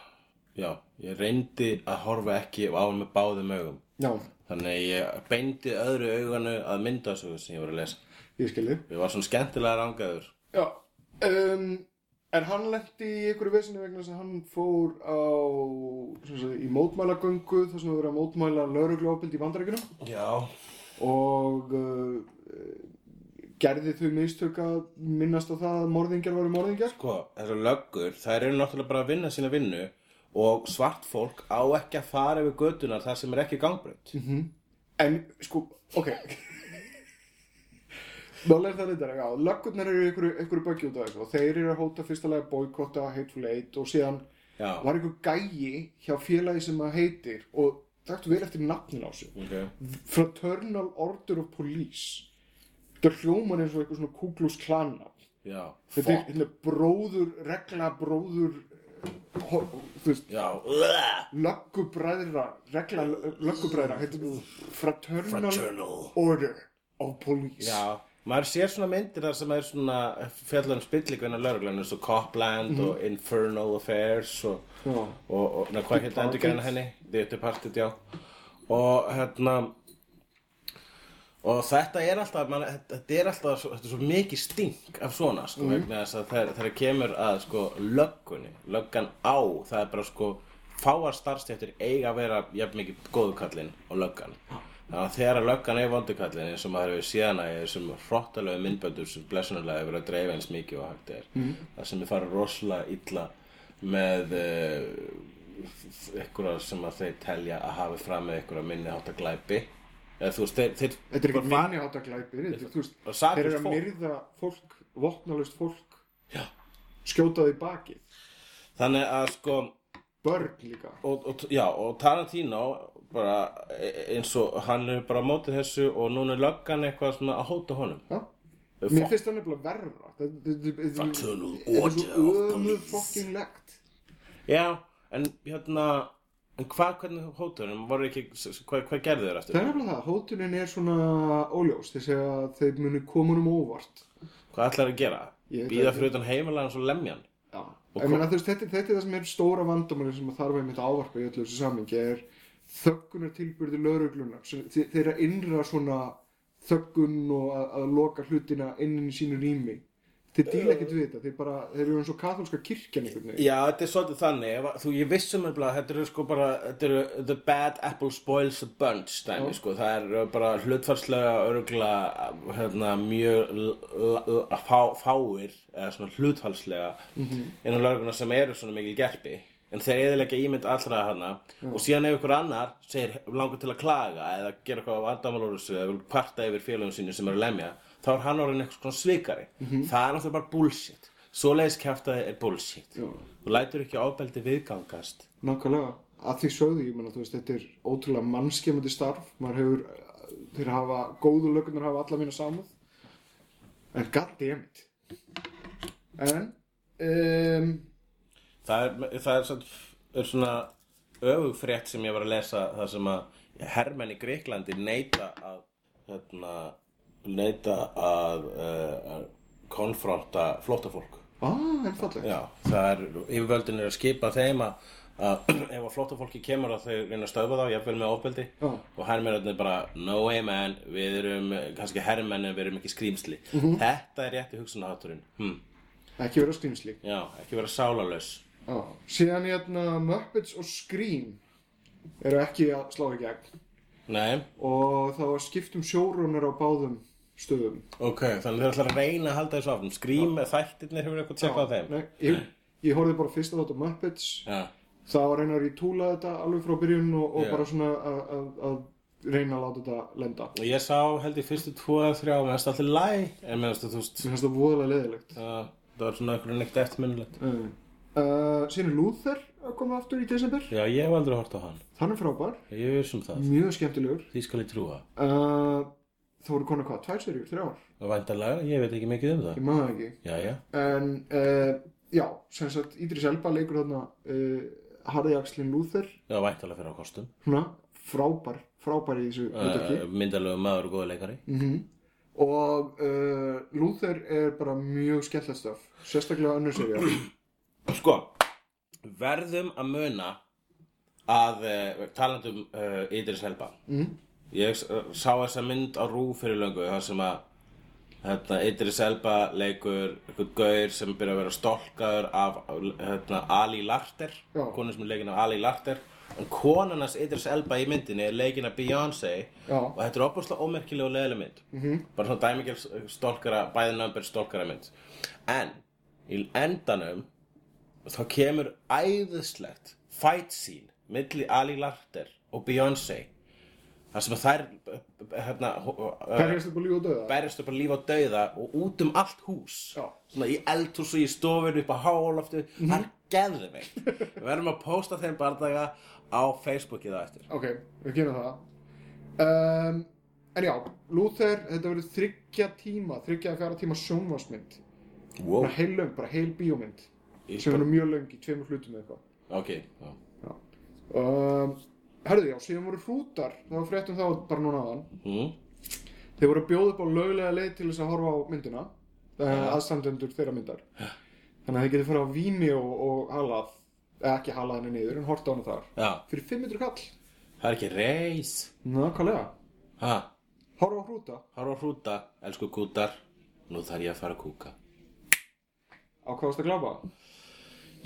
já, ég reyndi að horfa ekki á hann með báðum augum. Já, þannig ég beindi öðru auganu að myndasögu sem ég var að lesa ég skilði ég var svona skemmtilega rangaður. Já, um, en hann lendi í einhverju vesinu vegna þess að hann fór á sem sagt, í mótmælagöngu þar sem það verið að mótmæla laurugljópild í bandarækjunum Já. Og uh, gerði þau mistök að minnast á það að morðingjar voru morðingjar? Sko, þessar löggur, þær eru náttúrulega bara að vinna sína vinnu og svart fólk á ekki að fara yfir götunar þar sem er ekki gangbraut. En sko, ok Málega er það reyndar, já, löggurnar eru ykkur, ykkur böggi út af þessu og þeir eru að hóta fyrstulega boykotta Hateful Eight og síðan Já, var einhver gæi hjá félagi sem að heitir og taktu vel eftir nafnin á sig ok. Fraternal Order of Police. Þetta er hljóman eins og eitthvað svona Kuglus klana Já, þetta er hérna bróður, regla bróður þú veist, löggubræðra regla löggubræðra heitir Fraternal, Fraternal. Order of Police. Já, maður sér svona myndir þar sem er svona fjallar um spillikvinna lauruglan eins og Copland og Infernal Affairs og, Já. og, og na, hvað hérna endur gæna henni? The Departed, já. Og hérna og þetta er alltaf man, þetta er alltaf svo, þetta er svo mikið stink af svona sko, þess að þegar, þegar kemur að sko löggunni, löggan á það er bara sko fáar starfstjættir eiga að vera jafn mikið góðukallinn og löggan þannig að þegar að löggan er vondukallinn eins og maður hefur síðan að þessum hrottalegu myndböndur sem blessunulega hefur verið að dreifa eins mikið og hægt er. Mm. það sem er farið rosalega illa með uh, einhverja sem að þeir telja að hafi fram með einhverja minni hátta glæpi. Eða þú veist, þeir, þeir þetta er ekki minni átta glæpir þetta er, þú veist, þeir eru að myrða fólk vopnalust fólk. Já. skjótaði í bakið. Þannig að sko börn líka. Og, og, já, og Tarantino bara e- eins og hann er bara á móti þessu og núna er löggan eitthvað svona að hóta honum Já. Fuck. Mér finnst það nefnilega verra Þetta- er svo belief. fucking legt Já, en hérna en hvað, hvernig hóta honum voru ekki, hvað, hvað gerðu þér Það eftir? er nefnilega það, hótunin er svona óljós Þeir segja að þeir muni koma um óvart Hvað ætlar að gera? Ég Býða fyrir utan heimilega og lemjan? Já, Og ég hva- meina þú veist, þetta, þetta er það sem er stóra vandamáli sem að þarf einmitt að ávarpa í öllu þessu samingi er þöggunar tilbyrði lauruglunar Þe- þeirra innra svona þöggun og að, að loka hlutina innin í sínu rými. Þeir díla ekkert við þetta, þeir bara þeir eru eins og katholska kirkjan einhvern veginn. Já, þetta er svolítið þannig, þú, ég vissum að þetta eru sko bara, þetta eru the bad apple spoils the bunch dæmi, sko, það er bara hlutfarslega örgla, hérna, mjög fáir, eða svona hlutfarslega innan löguna sem eru svona mikil gerpi, en þeir eðilega ímynd allra hana og síðan ef ykkur annar segir langar til að klaga eða gera eitthvað vandamálórusu eða vil parta yfir félagum sínu sem eru lemja, þá er hann orðin eitthvað svona svikari. Það er náttúrulega bara bullshit. Svoleiðis kjaftaði er bullshit. Já. Þú lætur ekki ábeldi viðgangast. Nákvæmlega, að því sögðu, ég meina, þú veist, þetta er ótrúlega mannskemandi starf, hefur, þeir hafa, góðu lögunar hafa alla mína samúð, en goddammit. En, um, Það er, það er, svona, er svona öfugfrétt sem ég var að lesa það sem að hermenn í Greiklandi neita að hérna, neita að, uh, að konfronta flóttafólk. ah. Já, það er, yfirvöldin er að skipa þeim að, að ef að flóttafólki kemur að þau reyna að stöðva þá, jafnvel með ofbeldi Já. og hermennarnir bara, no way man við erum kannski hermenn en við erum ekki skrýmsli Mhm. þetta er rétti hugsunahátturinn hm. Ekki vera skrýmsli. já, ekki vera sálarlaus Já. Síðan hérna Muppets og Scream eru ekki að slá í gegn. Nei, og það var skipt um sjórónur á báðum stöðum. ok, þannig þeir ætla að reyna að halda þessu áfram. Skrým, þættirnir hefur eitthvað tjekkað þeim? Nei, ég, ég horfði bara fyrst að þetta Muppets. Já, það var reyna að retúla þetta alveg frá byrjun og, og Já. bara svona að, reyna að láta þetta lenda. Og ég sá held ég fyrstu tvo eða þrjá með þetta alltaf læ en með þetta þú veist mér finnst það voðalega leðilegt það það var svona eitthvað neitt eftirminnilegt. Uh, uh, er Luther að koma aftur í desember. Já, ég hef aldrei hort á hann. Hann er frábær, ég veist um það, mjög skemmtilegur. Því skal ég trúa. Uh, það voru konar hvað, tvær serjur, þrjár? Og væntalega, ég veit ekki mikið um það. Ég maður ekki. Já, já, en uh, já, sem sagt Idris Elba leikur þarna Harði Axlin Luther já, væntalega fyrir á kostum. Svona frábær, frábær í þessu uh, myndalegu maður og góða leikari. Mm og uh, Luther er bara mjög skemmtilegt sko, verðum að muna að uh, talandum uh, Idris Elba mm. ég s- sá þessa mynd á rú fyrir löngu þar sem að hérna, Idris Elba leikur eitthvað gaur sem byrja að vera stolkaður af hérna, Ali Larter konu sem er leikin af Ali Larter en konan hans Idris Elba í myndinni er leikin af Beyoncé Já. og þetta er opaslega ómerkileg og leðileg mynd -hmm. bara svona dæmikjör stolkara bæði nömbur stolkara mynd en í endanum þá kemur æðislegt fight scene milli Ali Larter og Beyoncé þar sem þær hérna, Berjast upp á líf og döða berjast upp á líf og dauða og út um allt hús. Já. svona í eldhús og í stofinu upp á háloftu Mhm. það er geðveikt. Við verðum að posta þeim bardaga á Facebookið á eftir. Ok, við gerum það. Um, En já, Luther, þetta verður þryggja tíma þryggja að fjara tíma sjónvarsmynd wow. bara heil löng, bara heil bíómynd sem verður mjög löng í tveimur hlutum eða eitthvað. Ok, já. um, Herðu já, síðan voru hrútar. Það var fréttum þá bara núna aðan mm. Þeir voru að bjóða upp á löglega leið til þess að horfa á myndina uh, aðstandendur þeirra myndar. Þannig að þeir getur fara á víni og, og halað eða ekki halað henni niður en horta á hana þar. Já, fyrir 500 kall. Það er ekki reis. Nákvæmlega, ha, horfa á hrúta. Horfa á hrúta, elsku kútar. Nú þarf ég að fara að kúka. Á hvað varst að glápa?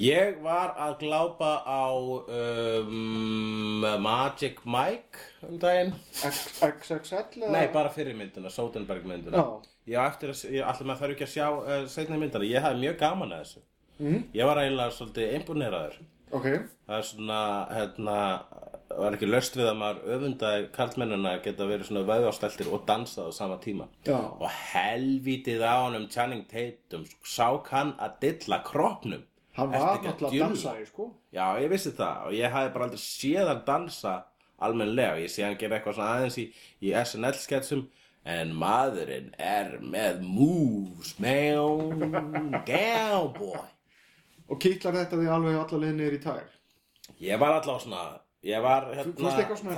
Ég var að glápa á um, Magic Mike um daginn. XXL? Nei, bara fyrir myndina, Soderbergh myndina. Já. Ég á eftir að, ég ætla maður þarf ekki að sjá uh, seinna myndina, ég hafði mjög gaman að þessu. Mhm. Ég var eiginlega svolítið imponeraður Ok, Það er svona, hérna, var ekki löst við að maður öfundaði karlmennina að geta verið svona vöðvásteltir og dansað á sama tíma. Já. Og helvítið á honum Channing Tatum, sá hann að dilla kroppnum Hann var náttúrulega dansari, sko. Já, ég vissi það og ég hafði bara aldrei séð hann dansa almennlega og ég sé hann gera eitthvað svona aðeins í, í SNL-sketsum en maðurinn er með moves, man, cowboy. Og kittlar þetta því alveg alla leið niður í tær. Ég var allavega svona Ég var hérna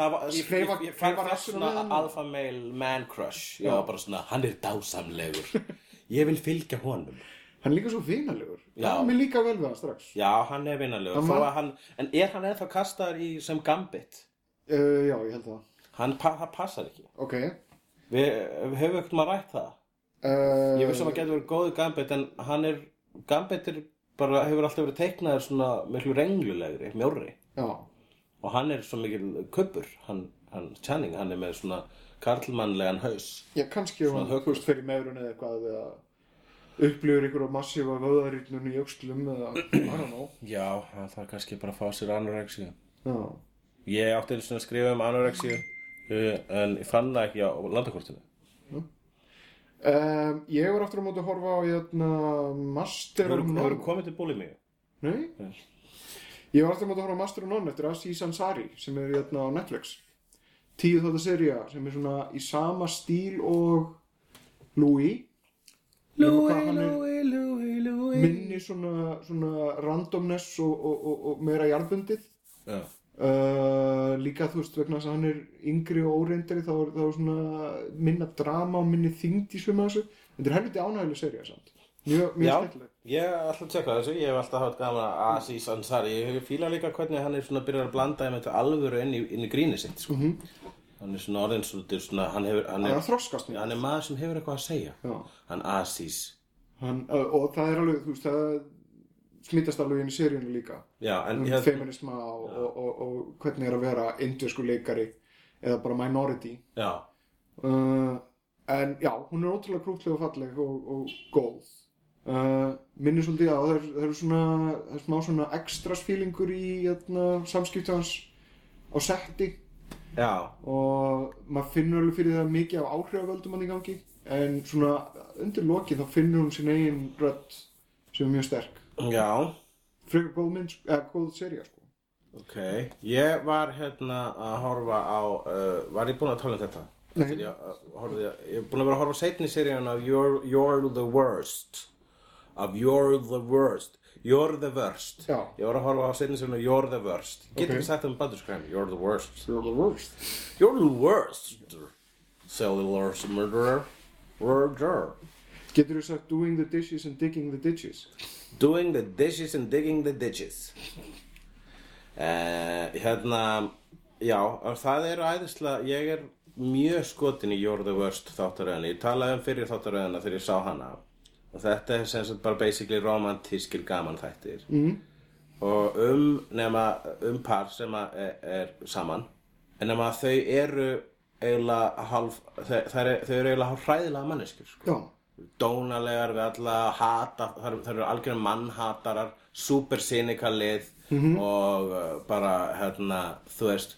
var, Ég, ég, ég, rassinn á svona alpha male man crush. Ég var bara svona, hann er dásamlegur. Ég vil fylgja honum. Hann er líka svo vinalegur. Já. Er mér líka vel við hann strax. Já, hann er hann, En er hann ennþá kastaður í sem gambit? Uh, já, ég held það. Hann, pa, passar ekki Ok. Við, við höfum ekkert maður rætt það Uh, Ég veist að maður getur verið góðu Gambit en hann er, Gambit er bara hefur alltaf verið teiknaður svona miklu renglulegri, mjórri Já. og hann er svo mikil kubbur hann, hann Channing, hann er með svona karlmannlegan haus Já, kannski Svona hann högust fyrir meðrun eða eitthvað eða upplifur ykkur á massífa vöðarýtnun í öxlum eða, I don't know. Já, hann þarf kannski bara að fá sér anorexíu Já. Ég átti einu svona að skrifa um anorexíu uh, en ég fann það ekki á landakortinu Um, ég var aftur á móti að horfa á hérna, Master of None. Ég var aftur á móti að horfa á Master of None eftir Aziz Ansari sem er hérna á Netflix. Tíu þátt að serja sem er svona í sama stíl og Louis. Louis, Louis, Louis, Louis Minni svona, svona randomness og, og, og, og meira jarðbundið. Já, Uh, líka þú veist vegna þess að hann er yngri og óreindari þá er, þá er svona minna drama og minni þyngd í svima þessu. Þetta er helviti ánægileg serið samt. Mjög, mjög skemmtileg. ég er alltaf að tjekka þessu, ég hef alltaf haft gaman að Aziz Ansari, ég fíla líka hvernig hann er svona byrjar að blanda þetta alvöru inn í, inn í gríni sitt, sko. Hann er svona orðin svolítið svona, hann hefur, hann er að þroskast mjög hann er maður sem hefur eitthvað að segja. Já. Hann Aziz. hann, og það er alveg þú veist það smittast alveg inn í seríunni líka. Já, en um, hérna, feminisma og, og, og, og hvernig er að vera indversku leikari eða bara minority. Já, uh, en já, hún er ótrúlega krútleg og falleg og, og góð. Uh, minnir svolítið á það er, það er svona það er smá svona extras feelingur í hérna, samskipti hans á setti já, og maður finnur alveg fyrir það mikið af áhrifavöldum hann í gangi en svona undir lokin þá finnur hún sín eigin rödd sem er mjög sterk já, frekar góð mynd, eða góð seria sko. ok. Ég var hérna að horfa á, uh, var ég búinn að tala um þetta? Nei. Ég, uh, horfði, ég er búinn að vera að horfa á seinni seríun af You're, You're the Worst. Of You're the Worst. You're the Worst. Já. Ég var að horfa á af You're the Worst. Ég get Ok. ekki sagt það um bandurskræmi. You're the Worst. You're the worst You're the Worst. Cellular murderer. Murderer. Getur þú sagt doing the dishes and digging the ditches Doing the dishes and digging the ditches uh, Hérna Já, það er æðislega Ég er mjög skotin í You're the Worst þáttaröðinu Ég talaði um fyrir þáttaröðina þegar ég sá hana Og þetta er sem sagt bara basically romantískir gaman þættir mm. Og um nema um par sem að er, er saman En nema þau eru eiginlega hálf þau, þau, eru, þau eru eiginlega hræðilega manneskjur sko. Dónalegar við alla hata, það eru, algjörðum mannhatarar super cynicalið og uh, bara hérna, þú veist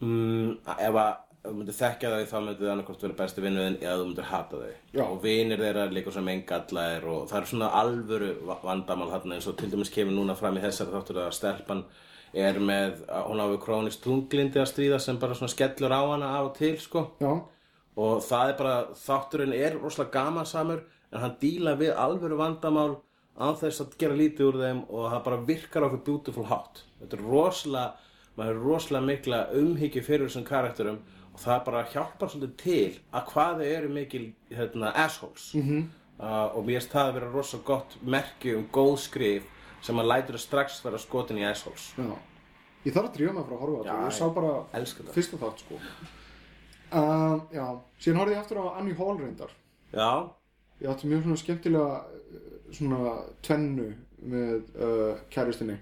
mm, ef að ef þú myndir þekkja þau þá myndir þau annarkvort vera besti vinnuðin eða þú myndir hata þau. Já. og vinir þeirra líka sem engallaðir og það er svona alvöru va- vandamál þarna eins og til dæmis kemur núna fram í þessari þáttur að stelpan er með, hún á við krónist tunglindi að stríða sem bara svona skellur á hana af og til sko. Já, og það er bara, þátturinn er rosalega gamansamur en hann díla við alvöru vandamál án þess að gera lítið úr þeim og það bara virkar okkur beautiful hátt. Þetta er rosalega, maður er rosalega mikla umhyggju fyrir þessum karakterum og það bara hjálpar svolítið til að hvað þau eru mikil hérna, assholes. -hmm. uh, og mér finnst það að vera rosalega gott merki um góð skrif sem að lætur að strax vera skotin í assholes. Já. Ég þarf að mig frá að horfa á þetta. Já, Ég sá bara fyrsta þátt sko. Uh, Já, síðan horfði ég aftur á Annie Hall reyndar. Já, Ég átti mjög svona skemmtilega uh, svona tvennu með uh, kæristinni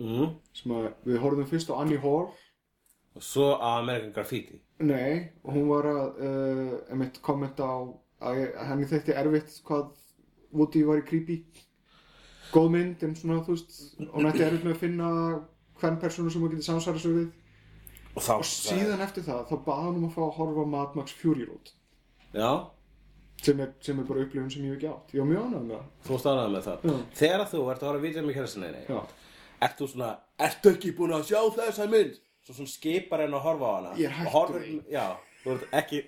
mm. sem að við horfðum fyrst á Annie Hall og svo á American Graffiti. Nei, hún var að uh, einmitt kommenta á að að henni þekki erfitt hvað Woody var í creepy. Góð mynd en svona þú veist hún ætti erfitt með að finna hvern persónu sem hún getur samsæra sig við. Og þá og síðan eftir það þá baði hann um að fá að horfa Mad Max Fury Road. Já, sem er, sem er bara upplifun sem ég hef ekki átt. Ég var mjög ánægð með það. Þú stánaði með það. Já. Þegar þú ert að horfa vídeo með kjærasinni Já. Ert þú svona Ertu ekki búin að sjá þessa mynd Svo svona skipar henn að horfa á hana Ég er horfir- því. Já Þú ert ekki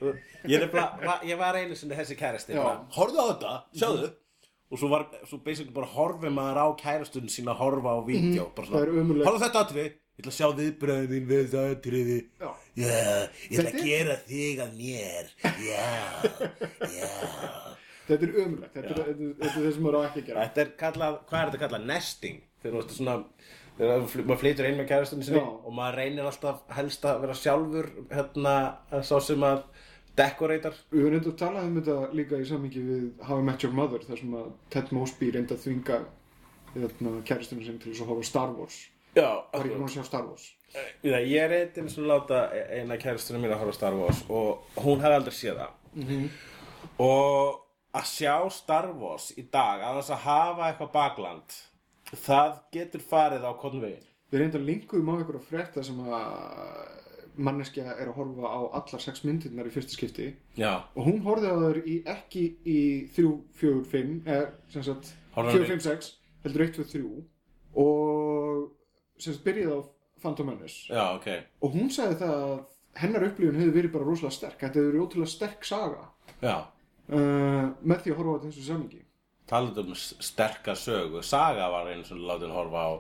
Ég, er bara, va- ég var einu sinni þessi kærasti Já. Mhm. bara, Horfðu á þetta, sjáðu Og svo var, svo basically bara horfið maður á kærastun sína að horfa á vídeo bara Mhm. Það er ömurlegt. Horfðu á þetta atriði Ég ætla að sjá viðbröðin þín við þetta atriði Já. Já, ég ætla Þetta að er- gera þig að mér Já, já þetta er ömulegt, þetta, er- þetta, er- þetta er það sem maður á ekki að gera Þetta er kallað, hvað er þetta kallað? Nesting Þegar þú veist svona maður flytur inn með kærastunni sinni Já. Og maður reynir alltaf helst að vera sjálfur Hérna, sá sem að Dekorator Við höfum reynda að tala um þetta líka í sammingi við How I Met Your Mother þar sem að Ted Mosby reynda að þvinga hérna, kæristunum sem til þess að horfa á Star Wars. Já, Það er ekki búin að sjá Star Wars? Já, ég reyndi eins og láta eina kærastunni mín að horfa á Star Wars Og hún hefði aldrei séð það. Og að sjá Star Wars í dag Að þess að hafa eitthvað bakland Það getur farið á konvegin Við reynda að linkuðum á að frétta sem að manneskja er að horfa á allar sex myndirnar í fyrsta skipti. Já, og hún horfði á í ekki í 3, 4, 5 eða sem sagt Horfði 4, á 5, 6 heldur 1, 2, 3 og sem sagt byrjaði á Phantom Menace. Já, ok. Og hún sagði það að hennar upplifun hefði verið bara rosalega sterk. Þetta hefði verið ótrúlega sterk saga. Já. Uh, með því að horfa á þetta eins og samingi talað um s- sterka sögu. Saga var einu svona látin horfa á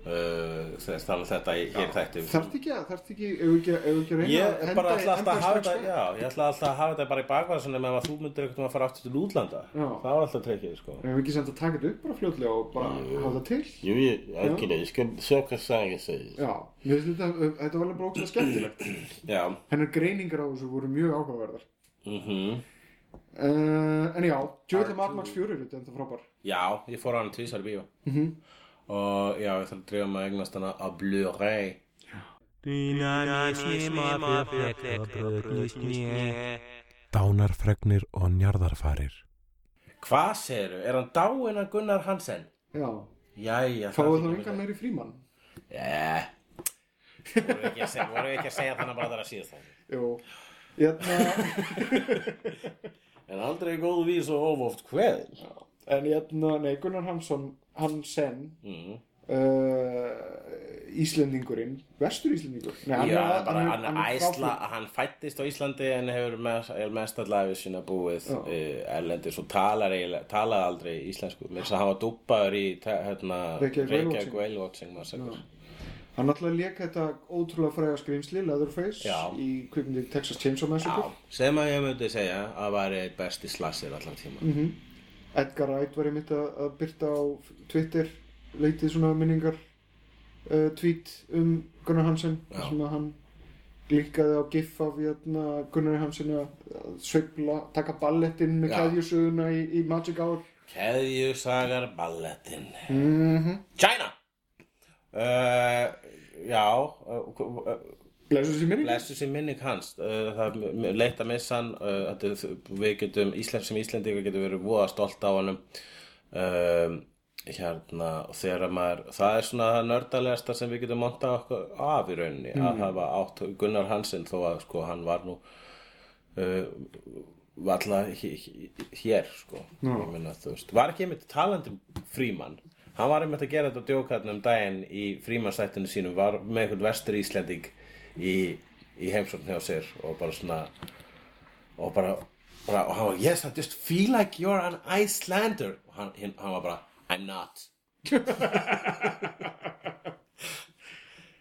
uh, þess um þetta í, þætti þarft ekki að, þarft ekki, ef ekki, ekki reyna Ég að bara ætla alltaf að hafa þetta Já, ég ætla alltaf að hafa þetta bara í bakvæðasunum ef þú myndir eitthvað að fara aftur til útlanda. Já. Það var alltaf trekkið, sko. Ef ekki samt að taka þetta upp bara fljótlega og bara hafa það til? Jo, ég, ekki ég skal sjá hvað saga segir. já, mér finnst þetta, þetta var alveg bara ótrúlega skemmtilegt. Hennar greiningar á þessu voru mjög áhugaverðar. Mhm uh, en já, Joel Mad Max 4 er þetta frábær. Já, ég fór á hann tvísar í bíó. Og já, ég þarf að mig að eignast hana á Blu-ray. Dánarfregnir og njarðarfarir. Hvað segirðu? Er hann dáinn að Gunnar Hansen? já, Jæja, fáið þá engan meiri frímann? Yeah. Voru við ekki að segja, voru ekki að segja þannig bara þar að síðast það jú, En aldrei góð vís og ofoft hveðin en hérna, nei, Gunnar Hansson Hansen mm. uh, Íslendingurinn vestur Íslendingur. Nei, hann Já, er- bara hann hann, hann æsla, hann fættist á Íslandi en hefur mest, er mest allavega sína búið uh, erlendis og talar talaði aldrei íslensku. Hann var dúppaður í hérna, Reykjavík Whale Watching. Hann náttúrulega lék þetta ótrúlega fræga skrýmsli Leatherface Já. í kvikmyndi Texas Chainsaw Já, Massacre sem að ég myndi segja að væri einn besti slassir allan tíma Mhm. Edgar Wright var einmitt að, að byrta á Twitter leitið svona minningar uh, tweet um Gunnar Hansen Já. sem að hann líkaði á gif af hérna, Gunnar Hansen að sveifla, taka ballettinn með Já. keðjusöguna í, í Magic Hour Keðjusagar ballettin mm China uh, Já uh, uh, Blessu sér minning hans. Uh, það er leitt að missa hann. Við getum, Ísland sem Íslendingar getum verið voða stolt á honum. Um, hérna maður, það er svona það nördalegasta sem við getum monta okkur af í rauninni að hafa átt Gunnar Hansen þó að sko hann var nú uh, valla hér sko. Meina þú veist, var ekki einmitt talandi frímann hann var einmitt að gera þetta djókarn um daginn í frímannsættinu sínum var með einhvern vestur Íslending í, í heimsókn hjá sér og bara svona og bara, bara og hann var, yes I just feel like you're an Icelander. Og hann, hann var bara, I'm not.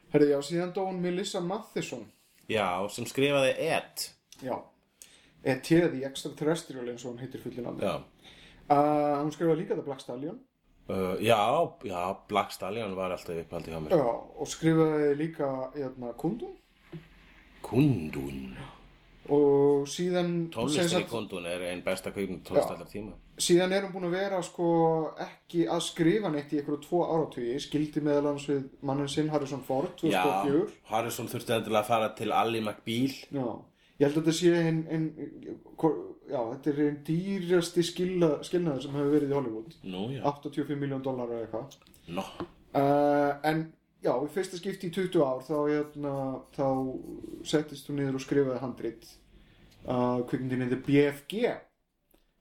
Herði já, síðan dó hún Melissa Matheson. Já, sem skrifaði Ed. Já. E.T. The Extraterrestrial eins og hún heitir fullin alveg já, uh, Hún skrifaði líka The Black Stallion uh, já, já Black Stallion var alltaf upphaldi hjá mér. Já, og skrifaði líka hérna, Kundun. Kundun? Og síðan sagt- Kundun er einn besta kvikmynd tónlist Já. allar tíma. Síðan er hún búin að vera sko ekki að skrifa neitt í einhverju tvo áratugi. Skildi meðal hans við mannin sinn Harrison Ford 2004 Já, Harrison þurfti endilega að fara til Ally McBeal. Já. Ég held að þetta sé ein, ein, já, þetta er einn dýrasti skilna, skilnaður sem hefur verið í Hollywood. Nú, já, 84 miljón dólar eða eitthvað. Nó. Uh, en já, í fyrsta skipti í 20 ár þá, hérna, þá settist hún niður og skrifaði handrit uh, kvikmyndinni The BFG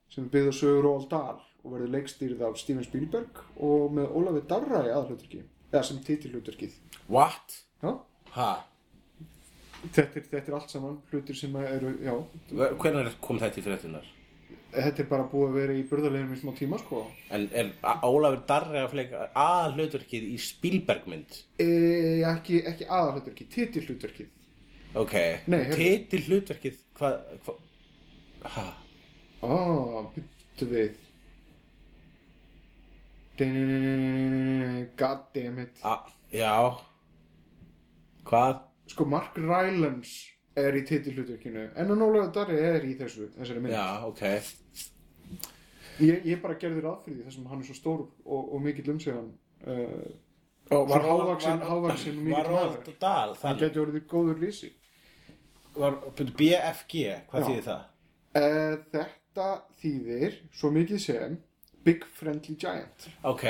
sem er byggð á sögur Roald Dahl og verður leikstýrð af Steven Spielberg og með Ólafi Darra í aðhlutverki eða sem titilhlutverkið. What? Já, Ha? Þetta þetta er allt saman hlutir sem eru, já Hvernig kom þetta í fréttunar? þetta er bara búið að vera í burðarlegum í smá tíma sko En er Ólafur Darri að fleika að hlutverkið í Spielbergmynd? e, ekki, ekki aðhlutverki, titilhlutverkið Ok, Nei, heyrðu. titil hlutverkið Hvað? Hva? Ha? Ó, byttu við God damn it A, já Hvað? Sko Mark Rylance er í titilhlutverkinu en hann Ólafur Darri er í þessu þessari mynd Já, ok ég, ég bara gerði ráð fyrir því þessum hann er svo stór og, og mikill um sig hann uh, Og Svo hávaxinn- hávaxinn og mikill Var maður. Dahl hann geti orðið góður lísi Var BFG, hvað Já. þýðir það? uh, Þetta þýðir svo mikið sem Big Friendly Giant Ok,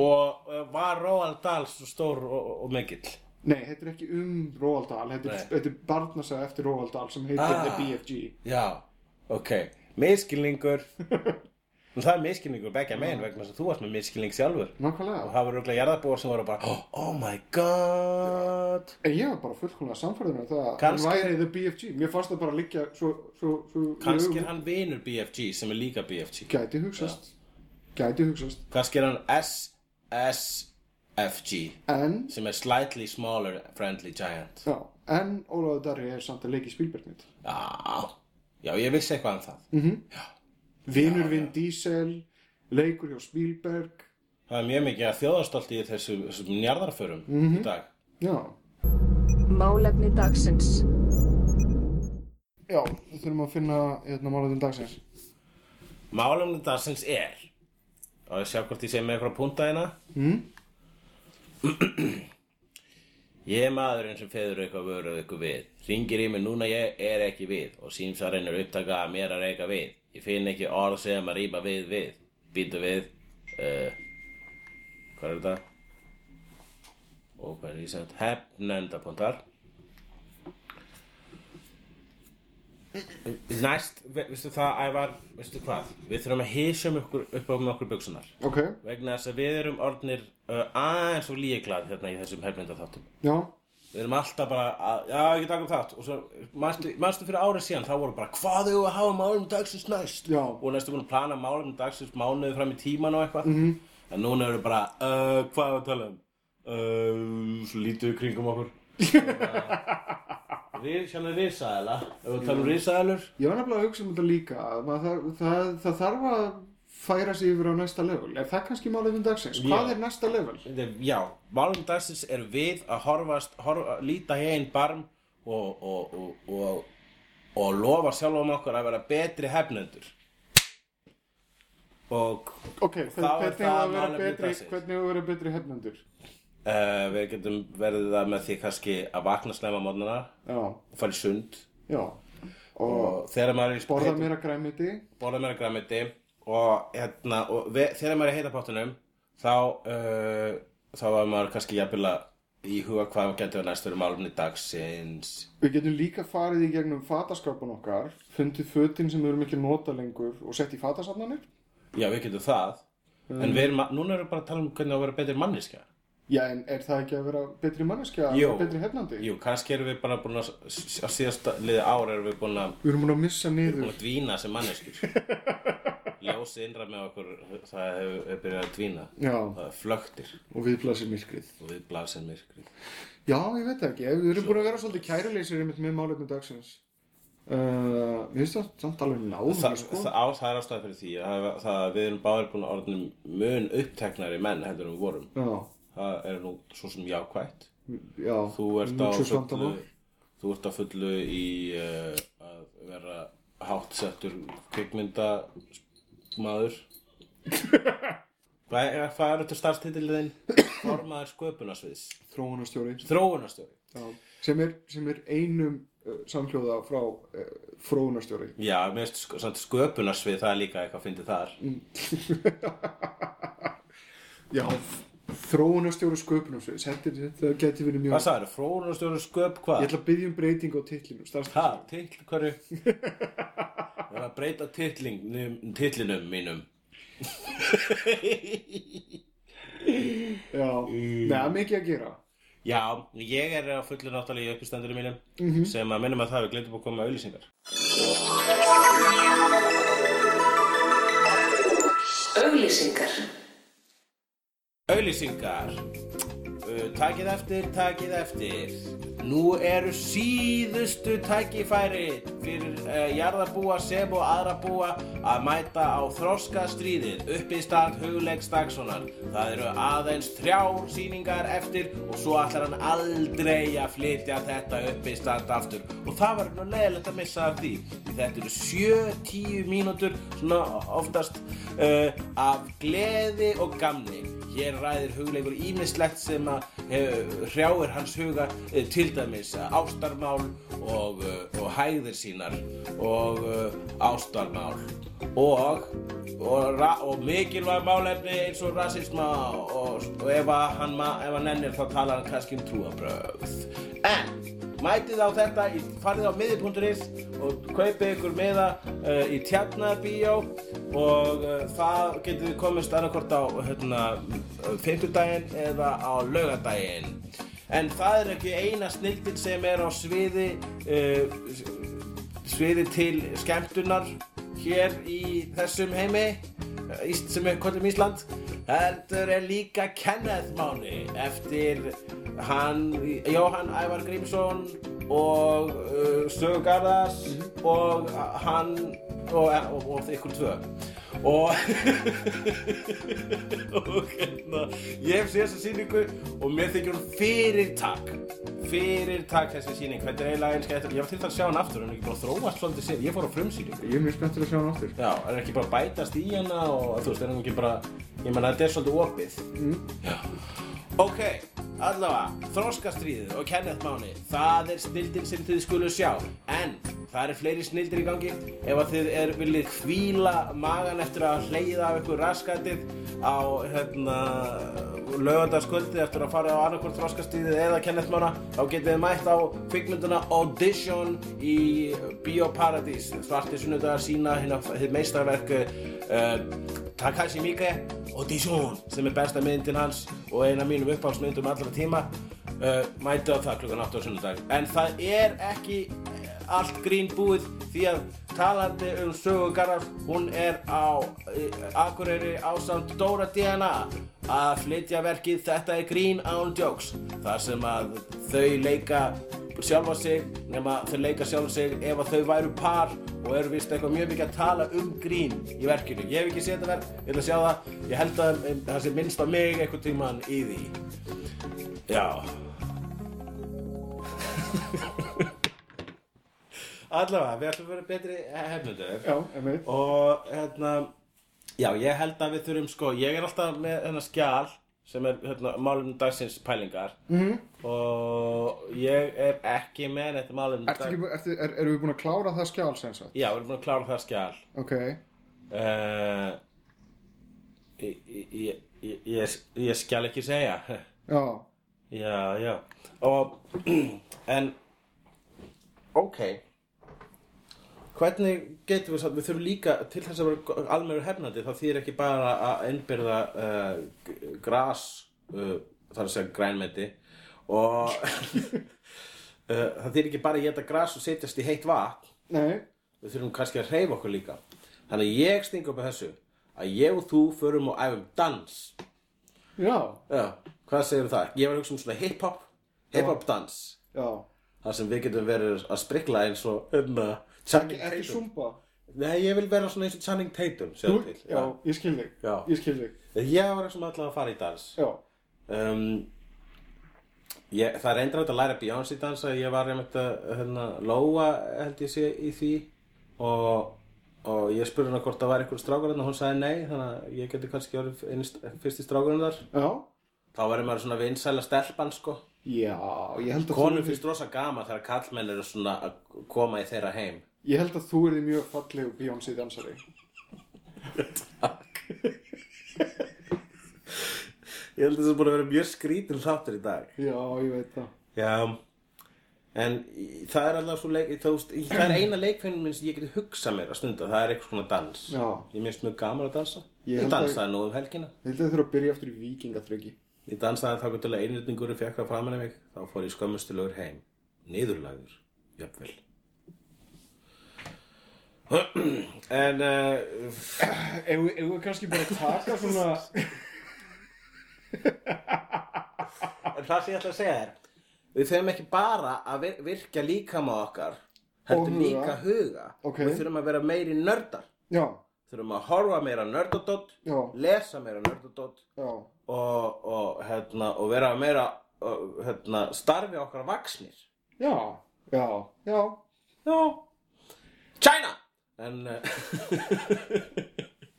og uh, var Róald Dahl svo stór og, og mikill? Nei, þetta er ekki um Roald Dahl þetta þetta er barnasaga eftir Roald Dahl sem heitir Ah. The BFG Já, ok. Miskilningur það er miskilningur begja megin vegna þess að þú varst með miskilning sjálfur. Og Nákvæmlega það voru örugglega jarðarbúar sem voru bara Oh my god. En ég var bara fullkomlega samfæður með það að Kannski- hann væri The BFG Mér fannst það bara liggja svo, svo, svo Kannski er hann vinur BFG sem er líka BFG Gæti hugsast. Gæti hugsast. Kannski er hann SSFG En sem er slightly smaller friendly giant. Já, en Ólafur Darri er samt að leika í Spielbergmynd Já, já ég vissi eitthvað um það. Vinur Vin Diesel leikur hjá Spielberg. Það er mjög mikið að þjóðarstolti í þessum, þessum njarðarförum Mhm. í dag. Já, Málefni dagsins. já, við þurfum að finna hérna málaðin dagsins. Málumni dagsins er og ég sjá hvort ég sé með eitthvað punta hérna. Mm? Ég er maðurinn sem feður eitthvað vöruð eitthvað við. Ringir í mig núna ég er ekki við. Og símsarinn er upptaka að mér að reyka við. Ég finn ekki orð sem að rýpa við við. Býtu við. Uh, Hvað er þetta? Og hvað er ég sett? Hefnendapuntar Næst, ve- veistu það, Ævar, veistu hvað? Við þurfum að hísjum upp á okkur buksunar Ok, vegna þess að við erum orðnir uh, aðeins og líklað hérna í þessum hefnendaþáttum já, Við erum alltaf bara að, já, ég taka um þátt. Og svo, manstu fyrir árið síðan þá voru bara, hvað eigum við að hafa málum dagsins næst? Já. og næstu búin að plana málum dagsins mánuði fram í tíman og eitthvað. -hmm. en núna erum við bara, uh, hvað er að tala um? Uh, svo lítið við kringum okkur Sjálf er risaðela ef við tala um risaðelur ég var nefnilega að hugsa um þetta líka það, það, það þarf að færa sig yfir á næsta level Er það kannski málaðin dagsins? Hvað er næsta level? Já, málum dagsins er við að horfast, horfa, líta heim barm og, og, og, og, og lofa sjálfum okkur að vera betri hefnendur. Og Ok, Þá er hvernig það betri, dagsins. hvernig á að vera betri hefnendur? Uh, við getum verið það með því kannski að vakna snemma mótnana Já, og fara í sund. já Og Og maður er borða meira græmiti borða meira græmiti og, hérna, og við, þegar maður er í heitapottunum þá, uh, þá var maður kannski jafnvel að í huga hvað getur næst verið málumni dagsins. Við getum líka farið í gegnum fataskápan okkar Fundið fötin sem við erum ekki að nota lengur Og sett í fatasafnanir Já, við getum það. En við erum, núna erum við bara að tala um hvernig á að vera betri manniska. Já, en er það ekki að vera betri manneskja. Betri hefnandi? Jú, kannski erum við bara búin að, á síðasta liði ár erum við búin að, Við erum búin að missa búin niður að dvína sem manneskur. Ljósi innra með okkur, það hefur hef byrjað að dvína. Já, Það er flöktir og við blasir myrkrið og við blasir myrkrið. Já, ég veit ekki, við erum búin að vera svolítið kærileysir einmitt með málefni dagsins uh, Við veist það samt alveg náðum Það, sko. það, það er ástæði fyrir því að það, það, við erum báðir búin að orðnum mun uppteknari menn heldur við vorum. Já, Það er nú svo sem jákvætt. já Þú ert á fullu Þú ert á fullu í uh, að vera háttsettur kvikmynda maður Hvað er, þetta starfstitiliðin? Formaður sköpunarsviðs. Þróunarstjóri. Þróunarstjóri. Já, sem er, sem er einum uh, samhljóða frá uh, þróunarstjóri. Já, mér finnst sk samt sköpunarsvið það er líka eitthvað að fyndi þar Já, þróunarstjóri sköpunarsvið Þetta, geti verið mjög Hvað sagður, þróunarstjóri sköp hvað? Ég ætla að byggja um breyting á titlinu Ha, starfstitlinum. til hverju? Það er að breyta titlinum mínum Já, neða, mikið að gera Já, ég er á fullu náttúrulega í uppistandinu mínum sem að minnum að það við glemtum að koma með auðlýsingar Auglýsingar. Auðlýsingar uh, Takið eftir, takið eftir Nú eru síðustu tækifæri fyrir uh, jarðarbúa sem og aðra búa að mæta á þroska stríðið upp í stað hugleiks dagssonar. Það eru aðeins þrjár sýningar eftir og svo ætlar hann aldrei að flytja þetta upp í stað aftur. Og það var nú leiðilegt að missa af því. Því Þetta eru 7-10 mínútur svona oftast uh, af gleði og gamni. Hér ræðir hugleikur ímislegt sem að uh, hrjáir hans huga uh, til dæmis uh, ástarmál og, og hægðir sínar og ástarmál og, og, og mikilvæg málefni eins og rasisma og, ef, hann, ef hann nennir þá talar hann kannski um trúabröð. En mætið á þetta, farið á miði.is og kaupið ykkur miða uh, í tjarnarbíó og uh, það getur við komist annarkvort á hérna, fimmtudaginn eða á laugadaginn. En það er ekki eina snildin sem er á sviði, uh, sviði til skemmtunar hér í þessum heimi sem er kvöldum Ísland heldur er líka Kenneth Máni eftir hann Jóhann Ævar Grímsson og uh, Sögu Garðars og uh, hann og, og ykkur tvö. Og og hérna ég hef séð þessa sýningu og mér þykir hún fyrirtak. Fyrirtak þessi sýning. Þetta er eiginlega eins skemmtileg ég var til það að sjá hann aftur en ekki bara þróast svolítið sér ég fór á frumsýningu. Ég er mjög spenntur að sjá hann aftur. Já, er ekki bara bætast í hana og þú veist, er hann ekki bara, ég menna þetta er svolítið opið. Já. Ok, allavega, þroskastríðið og Kenneth Máni, það er snildin sem þið skulu sjá, en það eru fleiri snildir í gangi. Ef þið er viljið hvíla magan eftir að hleyða af ykkur raskatið á, hérna, lögandagskvöldið eftir að fara á annarkvort þroskastríðið eða Kenneth Mána, þá getið þið mætt á kvikmynduna Audition í Bíóparadís. Svarti sunnudagar sína hérna þið meistarverk uh, Takashi Miike Audition sem er besta myndin hans og eina mínum uppáhaldsmyndum allra tíma uh, mæti á það klukkan 8 á sunnudag. En það er ekki eh, allt grín búið því að talandi um sögu Garðars hún er á uh, Akureyri ásamt Dóra DNA að flytja verkið Þetta er grín án jokes þar sem að þau leika sjálfa sig nema þau leika sjálfa sig ef að þau væru par og eru vist eitthvað mjög mikið að tala um grín í verkinu. Ég hef ekki séð þetta verk, ég ætla að sjá það. Ég held að það sé minnst á mig eitthvað tíman í því. Já. Allavega, við ætlum að vera betri einmitt. Og hérna já, ég held að við þurfum sko ég er alltaf með hérna skjal sem er hérna, málum dagsins pælingar. Mhm. Og ég er ekki með þetta málum Ertu ekki, ertu, er, erum við búin að klára það skjál sem sagt? já, við erum búin að klára það skjal. Ok, uh, ég, ég, ég, ég, skal ekki segja. Já. Já, já. Og en ok. Hvernig getum við satt, við þurfum líka til þess að vera almennur hefnandi þá þýr ekki bara að innbyrða uh, gras uh, þar að segja grænmeti og uh, það þýr ekki bara að geta gras og setjast í heitt vatn. Nei, við þurfum kannski að hreyfa okkur líka. Þannig að ég stinga upp á þessu að ég og þú förum og æfum dans. Já, já, hvað segir það? ég var að hugsa um svona hip-hop hip-hop dans. Já. Þar sem við getum verið að sprikla eins og um uh, Channing Ekki Tatum. Sumba nei, ég vil vera svona eins og Channing Tatum sjáðu til. Já, ég skil þig. Já. Ég ég var sem alltaf að fara í dans. Já, um, ég, það er reyndar að læra Beyoncé dansa ég var einmitt að hérna, Lóa held ég sé í því. Og, og ég spurði hana hvort það var einhver strákur og hún sagði nei þannig að ég geti kannski orðið einst, fyrsti strákurinn þar. Já. Þá verður maður svona vinsæla stelpan sko. Já, ég held að konum þú finnst rosa gama þegar kallmenn eru svona að koma í þeirra heim. Ég held að þú erði mjög falleg Beyoncé dansari ég held að það er búin að vera mjög skrítin þáttur í dag Já, ég veit það já En það er alltaf svo leik, veist, það er eina leikfinn minn sem ég geti hugsað mér að stunda, það er eitthvað svona dans. Já. Ég minnst mjög gaman að dansa. Ég Ég, dansaði nú um helgina. Ég held að þið þurfa að byrja aftur í vikingaþryggi. Ég dansaði þá til að einrýtningurinn fekk það framan í mig, þá fór ég skömmustilegur heim. Niðurlægur, jöfnvel. En, uh, við- ef við kannski bara taka svona... En það sem ég ætla að segja er Við þurfum ekki bara að vir- virkja líkama okkar heldur líka huga. Ok. Við þurfum að vera meiri nördar. Já, Þurfum að horfa meira nördadótt Lesa meira nördadótt og, og, hérna, og vera meira hérna, starfi okkar vaksnir Já, já, já. Já. China! En uh,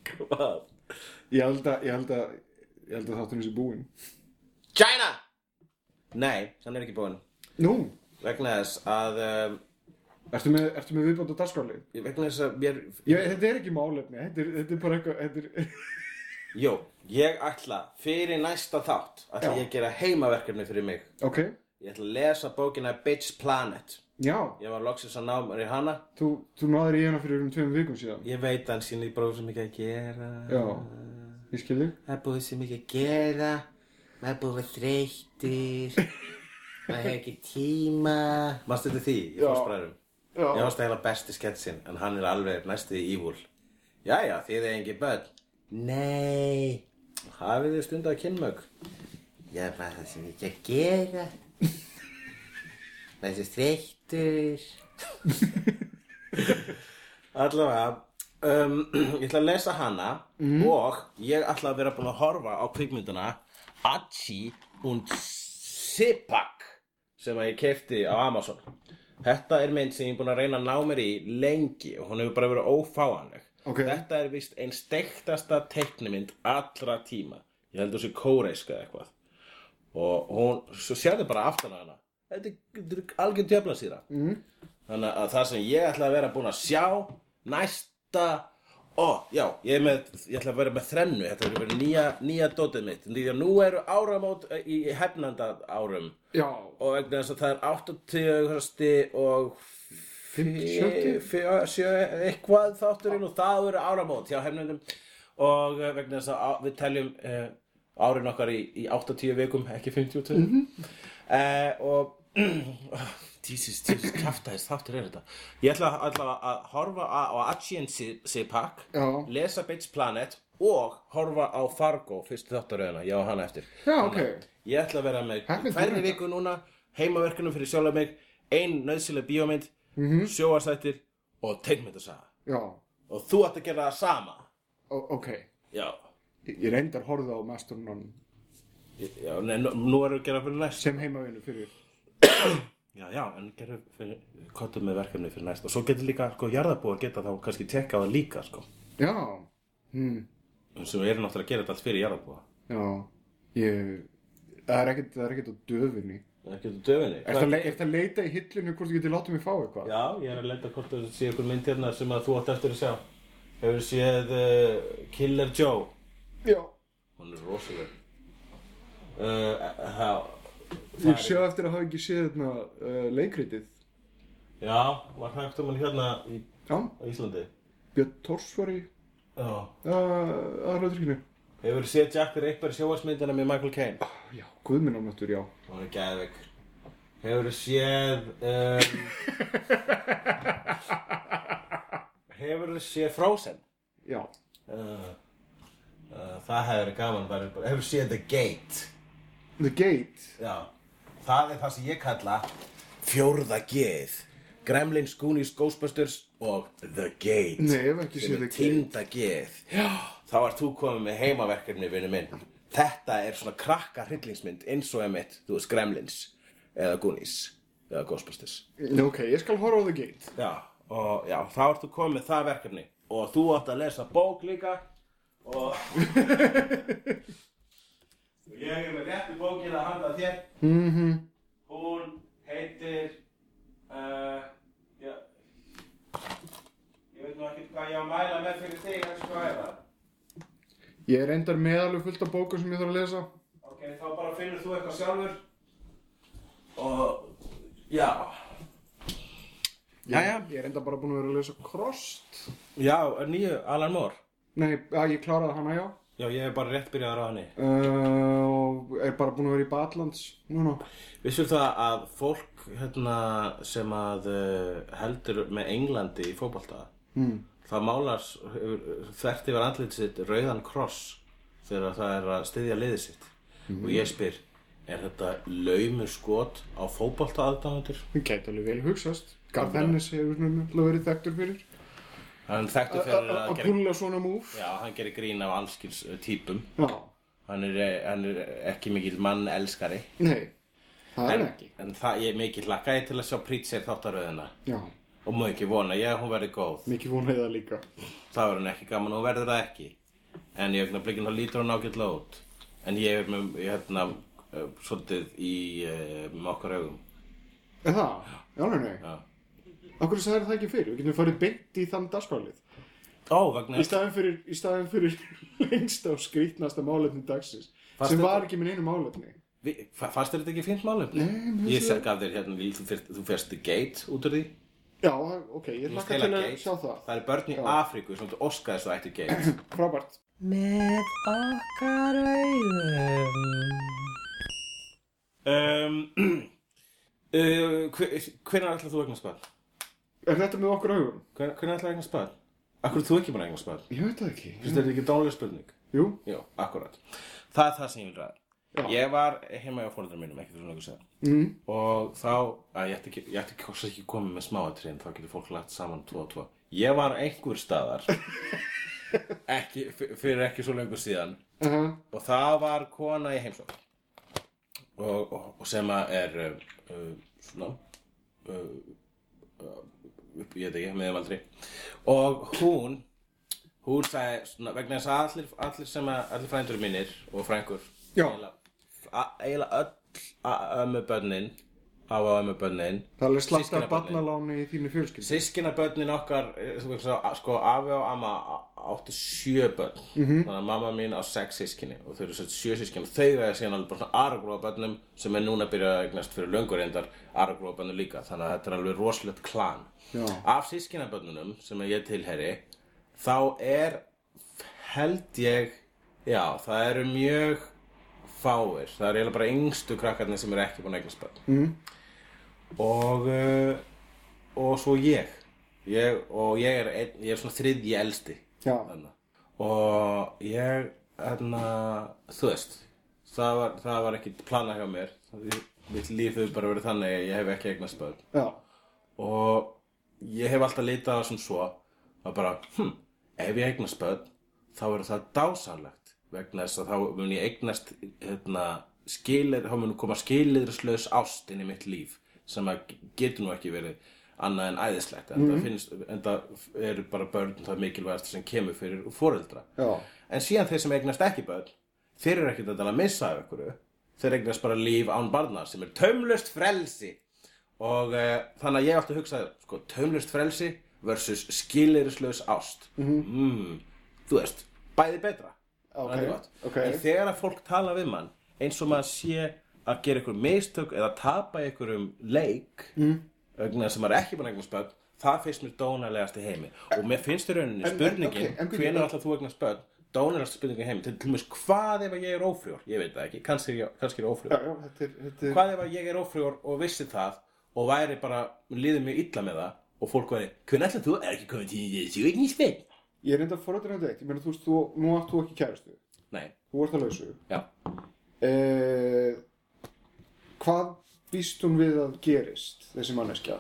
Hvað? Ég held að, ég held að, ég að þátturinn sé búinn. China! Nei, hann er ekki búinn. Nú, Vegna þess að um, ertu með, ertu með viðbóta dagskrálið? Vegna þess að mér Já, þetta er ekki málefni, þetta er, þetta er bara eitthvað, er... Jó, ég ætla fyrir næsta þátt Já. ég að gera heimaverkefni fyrir mig. Ok, Ég ætla að lesa bókina Bitch Planet. Já, Ég var loksins að ná mér í hana. Þú, þú náður í hana fyrir um tveim vikum síðan. Ég veit hann sín í bróð sem ekki að gera. Já, ég skil þig. Það er búið sem ekki að gera Maður er búið þreyttir Maður hefur ekki tíma. Manstu þetta því í Já. fórspræðurum Já. Ég varst eiginlega besti sketsin En hann er alveg næstu í ívúl Jæja, þið er engi börn? Nei. Hafið þið stund að kynmög Já, bara það sem ekki að gera. Þessi þreyttur Allavega um, Ég ætla að lesa hana Og ég ætla að vera búin að horfa á kvikmynduna Achi und Sipak Sem að ég kefti á Amazon. Þetta er mynd sem ég er búin að reyna að ná mér í lengi Og hún hefur bara verið ófáanleg. Ok. Þetta er vist ein steiktasta teiknimynd allra tíma. Ég held þessi kóreiska eitthvað. Og hún, svo sérðu bara aftan að hana. Þetta er, þetta er algjör tjöflasýra mm. þannig að það sem ég ætla að vera búin að sjá næsta ó, já, ég, með, ég ætla að vera með þrennu þetta er vera nýja, nýja dótið mitt. Því að nú eru áramót í hefnanda árum. Já, og vegna þess að það er 80 og Sjötti? fjö- sjö, eitthvað þátturinn og það eru áramót hjá hefnendum. Og eh, vegna þess að við teljum uh, árin okkar í, í 80 vikum, ekki 52 mm -hmm. og Jesus, Jesus, kæftæðist þáttur er þetta ég ætla, ætla að horfa á, Achian Sipak Já. lesa Bates Planet og horfa á Fargo fyrstu þáttaröðina, ég á hana eftir já, ok. Ég ætla að vera með fyrir viku núna heimaverkunum fyrir sjálf mig ein nöðsileg bíómynd mm Mhm. -hmm. sjóasættir og teikmyndasaga Já, og þú ætti að gera það sama o ok. Já, Ég reyndar horfði á Master Non já nei, nú, erum við að gera fyrir næst sem heimavinu fyrir. Já, já, en gerum fyrir kottum með verkefni fyrir næst. Og svo getur líka, sko, jarðabúar geta þá kannski tekka á það líka, sko. Já, hmm, sem við erum náttúrulega að gera þetta allt fyrir jarðabúa já, ég, það er ekkert, það er ekkert á döfinni. Það getur döfinni. Er það, er það leita í hillinu hvort þú getur látið mig fá eitthvað? Já, ég er að lenda hvort að sé ykkur mynd hérna sem að þú átt eftir að sjá. Hefur séð uh, Killer Joe? Já. Hún er rosaleg. Uh, það, Ég sé eftir að hafa ekki séð þarna uh, leikritið. Já, var hægt um hann hérna í Já, Íslandi? Björn Tors var í aðraðurkinu. Hefur séð Jack the Ripper sjóasmyndina með Michael Caine? Já, guðminn ánáttur, já. Hún er geðveik. Hefur séð um, Hefur séð Frozen? Já, uh, uh, Það hefur verið gaman bara, Hefur séð The Gate? The Gate. Já, það er það sem ég kalla fjórða geð Gremlins, Goonies, Ghostbusters og The Gate Nei, hef ekki sem The Gate. týnda geð Já. þá ert þú komið með heimaverkefni vinnu minn þetta er svona krakka hryllingsmynd eins og emitt, þú veist Gremlins eða Goonies eða Ghostbusters ok, ég skal horfa á The Gate. Já, og já, þá ert þú komið með það verkefni og þú átt að lesa bók líka og og ég er með réttu bókina að handa þér Mhm. Hún heitir uh, já, Ég veit nú ekki hvað ég á að mæla með fyrir þig elsku æfa Ég er reyndar með alveg fullt af bókum sem ég þarf að lesa. Ok, þá bara finnur þú eitthvað sjálfur Og já, Jæja. Ég er enda bara búin að vera að lesa Krost. Já, nýju Alan Moore Nei, að ég kláraði hana, já. Já, ég hef bara rétt byrjað á henni Uh, og er bara búin að vera í Badlands núna. Vissur það að fólk hérna, sem að uh, heldur með Englandi í fótbolta Mm. það málar þvert yfir andlit sitt rauðan kross þegar það er að styðja liðið sitt og ég spyr er þetta laumur skot á fótbolta aðdáðundur? Það gæti alveg vel hugsast. Garð Hennis hefur náttúrulega verið þekktur fyrir. Hann þekktu fyrir að Að gera púla svona múf. Já, hann gerir grín af allskils uh, típum Já. hann er, hann er ekki mikill mann elskari Nei, það er en, ekki. en það ég mikill lakkaði til að sjá Pritzer þáttaröðina Já, og má ekki vona, ég hún verði góð mikið vonaði það líka. það verður hann ekki gaman og hún verður það ekki en í augnablikinu þá lítur hann ágætlega út en ég er með hérna, uh, svolítið í uh, okkar augum Er það? Já, nei. Já. Akkur sagði það ekki fyrir? Við getum farið beint í þann dagskrálið. Ó, vegna Í staðin fyrir, í staðin fyrir lengst á skrítnasta málefni dagsins. Fannst sem var ekki minn einu málefni. Fannst þér þetta ekki fínt málefni? Nei, mér Ég finnst seg gaf þér hérna, þú fyrst, þú fyrst gate út úr því Já, ok, ég Þú hlakka stela til að gate. sjá það. Það er börn í Já. Afríku sem þú óskaði svo ætti gate Frábært. Með okkar augum. um, uh, Hvernig ætlar þú að eignast barn? Er þetta með okkur augum? Hvernig ætlar að eignast barn? Akkur er þú ekki að eignast barn? Ég veit það ekki. Finnst þetta ekki dánlega spurning? Jú, Jú, akkurat. Það er það sem ég vil ræða. Ég var heima hjá fóröldrar mínum, ekki fyrir náttúrulega segja. mm. Og þá, að ég ætti ekki, ég ætti ekki, ekki, ekki komið með smáatriðin, þá getur fólk lagt saman tvo og tvo. Ég var einhver staðar, ekki, fyrir ekki svo lengur síðan, uh -huh. og það var kona í heimsókn. Og, og, og sem að er, uh, uh, svona, uh, uh, upp, ég veit ekki, meðvaldri. Og hún, hún sagði, svona, vegna þess að allir, allir sem að, allir frændur mínir og frængur, eiginlega- a- eiginlega öll a- ömmubönnin, á ömmubönnin, Það er alveg slagt af barnaláni í þínu fjölskyldu. Sískinabönnin okkar, eh, sko, afi og amma á- áttu sjö bönn. Þannig að mamma mín á sex sískinni og þau eru svo sjö sískinni. Þau er síðan alveg bara svona aragróa bönnum sem er núna að byrja að eignast fyrir löngur reyndar aragróa bönnum líka. Þannig að þetta er alveg rosalegt klan. Já. Af sískinabönnunum sem ég tilheri, þá er, held ég, já, það eru mjög fáir. Það eru eiginlega bara yngstu krakkarnir sem eru ekki búin að eignast bönn Mm. Og uh, og svo ég. Ég og ég er, ein, ég er svona þriðji elsti þarna. og ég hérna, þú veist það var, það var ekki planað hjá mér. Mitt líf hefur bara verið þannig að ég hef ekki eignast börn. Já. og ég hef alltaf litað sem svo að bara, hm, ef ég eignast börn þá verður það dásanlegt vegna þess að þá mun ég eignast hérna, skilir, þá mun koma skilirslaus ást inn í mitt líf sem að getur nú ekki verið annað en æðislegt en það finnst, en það eru bara börn það mikilvægast sem kemur fyrir foreldra. Já. en síðan þeir sem eignast ekki börn þeir eru ekkert að missa af ykkur þeir eignast bara líf án barna sem er taumlust frelsi. Og uh, þannig að ég átti að hugsa sko, taumlust frelsi versus skilirislaus ást. Mm, þú veist, bæði betra. Ok, Það er gott. ok. en þegar að fólk tala við mann eins og maður sé að gera ykkur mistök eða tapa ykkur um leik mm. sem maður er ekki búin að eignast börn það finnst mér dónalegast í heimi. Og mér finnst í rauninni spurningin en- ætlar þú að eignast börn dónalegast spurningin í heimi? Til mér hvað ef að ég er ófrjór? Ég veit það ekki, kannski er kannski er ég Já, ófrjór. Já, þetta er, þetta er, hvað ef að ég er ófrjór og vissi það og væri bara, líður mjög illa með það og fólk væri, hvernig ætlar þú er ekki komið til þessu eignast börn? Ég er enda forrættur á þetta, ég meina þú veist, þú, nú átt þú ekki kærastu, nei, þú ert að lausu. Hvað býst hún við að gerist, þessi manneskja?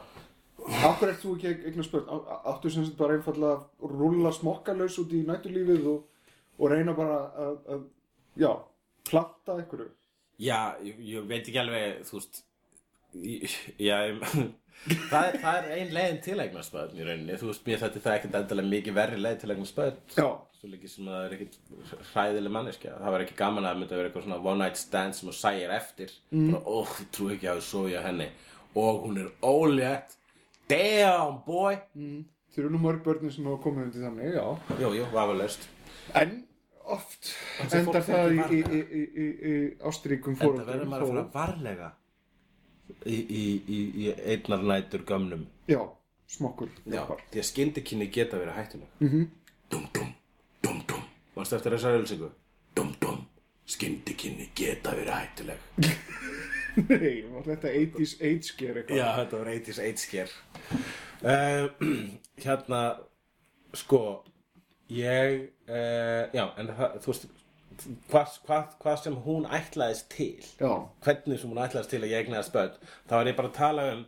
Akkur ert þú ekki börn? Á- Áttu sem sagt bara einfallega að rúlla smokkalaus út í nættulífið og, og reyna bara að, að já, planta einhverju? Já, ég, ég veit ekki alveg, þú veist, já, það, það er ein leiðin til eignarspöðn í rauninni, þú veist, mér þetta er það ekkert endalega mikið verri leið til eignarspöðn, Já. Svo líka sem að það er ekkert hræðileg manneskja, það var ekki gaman að það myndi að vera eitthvað svona one night stand sem þú sæir eftir, bara, ó, þú trú ekki að þú sofi á henni, og hún er ólétt, damn boy, Þeir eru nú mörg börnum sem hafa komið undir þannig, já. jú, jú, vafalaust, En oft sem fólk endar það í, í, í, í, í, í ástríkum en það fóröldum. verður maður að fara varlega í, í, í, í einnar nætur gömnum. Já, smokkur. Já, því að skyndikynni geta verið hættuleg. Mhm. Dum, dum dum Varstu eftir þessari ölsingu? Dum dum, skyndikynni geta verið hættuleg Nei, var þetta 80s age gear eitthvað Já, þetta var 80s AIDS sker uh, Hérna Sko Ég uh, Já, en það, þú veist Hvað, hvað, hvað sem hún ætlaðist til Já. Hvernig sem hún ætlaðist til að ég egnaðist börn Þá er ég bara að tala um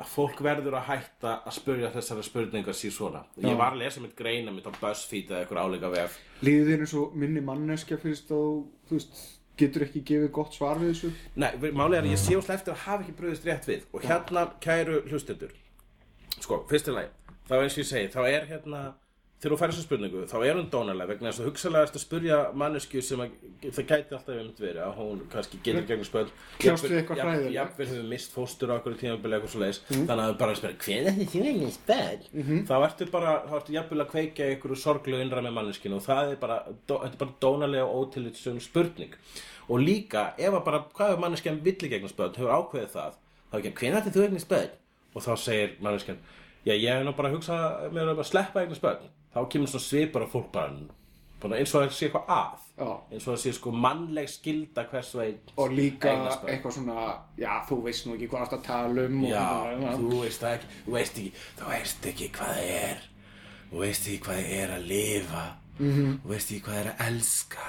að fólk verður að hætta að spurja þessara spurningar sír svona. Ég var að lesa mitt greina mitt á BuzzFeed eða eitthvað áleika vef. Líðið þín eins og minni manneskja fyrst og þú veist, getur ekki gefið gott svar við þessu? Nei, málið er að ég sé úrslega eftir að hafa ekki bröðist rétt við. Og hérna, kæru hlustendur sko, fyrstilega þá eins og ég segi, þá er hérna þegar þú færir þessu spurningu, þá er hún dónalega vegna þess að hugsalega ertu að spurja mannesku sem að, það gæti alltaf einmitt verið að hún kannski getur gegnum spöld Kljást við eitthvað hræðilegt. Jafnvel hefur mist fóstur á okkur tímabili eitthvað svo leis Mhm. þannig að bara að spyrja, hver er þetta eigin spöld? Mhm. þá ertu bara, þá ertu jafnvel að kveikja ykkur sorglegu innra með manneskinu og það er bara, þetta er bara dónalega og ótillitsum spurning og líka, ef að bara, hvað ef manneskjan vill ekki eignast börn, hefur ákveðið það þá ekki, hvenær ætti þú eignast börn? og þá segir manneskjan, já ég hef nú bara að hugsa mér um að sleppa eignast börn þá kemur svona svipar að fólk bara, eins og það sé eitthvað að Já. eins og það sé sko mannleg skilda hvers og einn og líka eitthvað svona já, þú veist nú ekki hvað það að tala um Já, svona, þú veist það ekki, þú veist ekki, þú veist ekki hvað það er, þú veist ekki hvað það er að lifa, Mhm. þú veist ekki hvað það er að elska,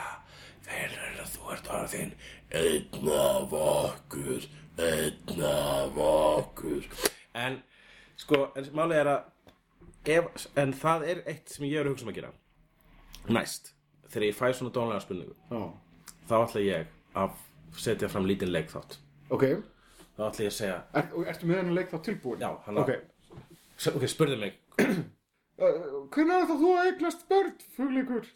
að þú ert orðin einn af okkur, einn af okkur. En, sko, en málið er að, ef, en það er eitt sem ég er að hugsa um að gera, næst, þegar ég fæ svona dónlega spurningu, Já. þá ætla ég að setja fram lítinn leikþátt. ok, Þá ætla ég að segja, er, og ertu með henni leik þá tilbúin? Já, hann ok, ok, spurðu mig, uh, hvernig er það þú að eignast börn, fugleikur?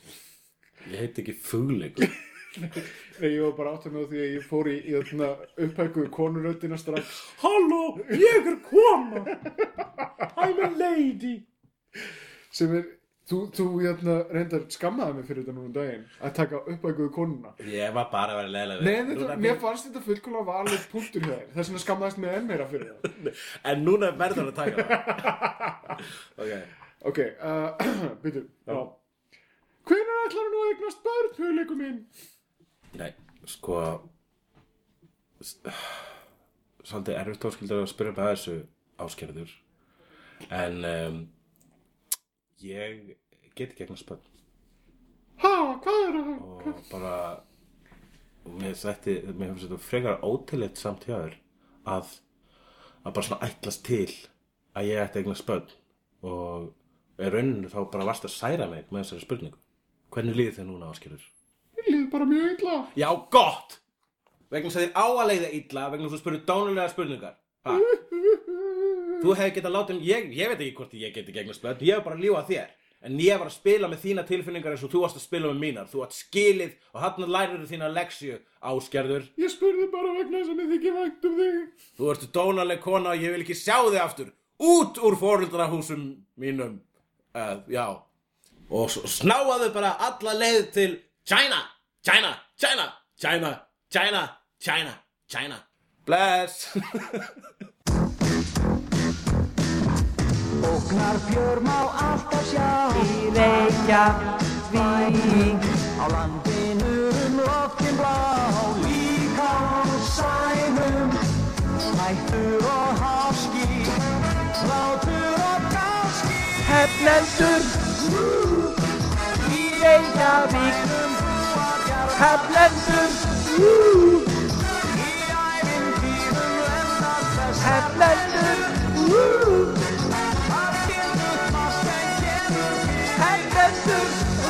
Ég heiti ekki fugleikur Nei, ég var bara átt að með því að ég fór í, í þarna upphækuðu konuröddina strax Halló, ég er kona I'm a lady sem er, þú, þú hérna, reyndar skammaði mig fyrir þetta núna um daginn að taka upphækuðu konuna. Ég var bara að vera leiðilega Nei, þetta, mér fannst þetta fullkomlega valið punktur hjá þér. Þess vegna skammaðist mig enn meira fyrir það. En núna verður að taka það. Ok. Ok, uh, já. Hvenær ætlar nú að eignast börn, hugleikum minn? Nei, sko Svolítið erfitt tóskildur að spyrja með þessu áskerður En um, Ég get ekki eignast börn Ha, hvað er það? og bara mér þetta, mér hefur þetta frekar ótillit samt hjá þér að að bara svona ætlast til að ég ætti eignast börn og í rauninu þá bara varst að særa mig með þessari spurningu hvernig líður þið núna áskilur? Ég líður bara mjög illa Já, gott! vegna þess að þér á að leiða illa vegna þess að þú spurði dónulega spurningar ha? Þú hefði getað látið ég, ég veit ekki hvort ég geti eignast börn ég hef bara að ljúga þér En ég var að spila með þína tilfinningar eins og þú varst að spila með mínar. Þú átt skilið og hann lærir þína leksju, áskerður. Ég spurði bara vegna þess að mér þykir vænt um þig Þú ert dónaleg kona og ég vil ekki sjá þig aftur. Út úr fóröldrahúsum mínum. Uh, já. Og s- snáaðu bara alla leið til China, China, China, China, China, China, China. Bless. Óknar fjör má alltaf sjá. Í Reykjavík. Á landinu um loftin blá Líka á sænum Hættur og háski Látur og gáski Heflendur Í Reykjavík. Heflendur Heflendur Heflendur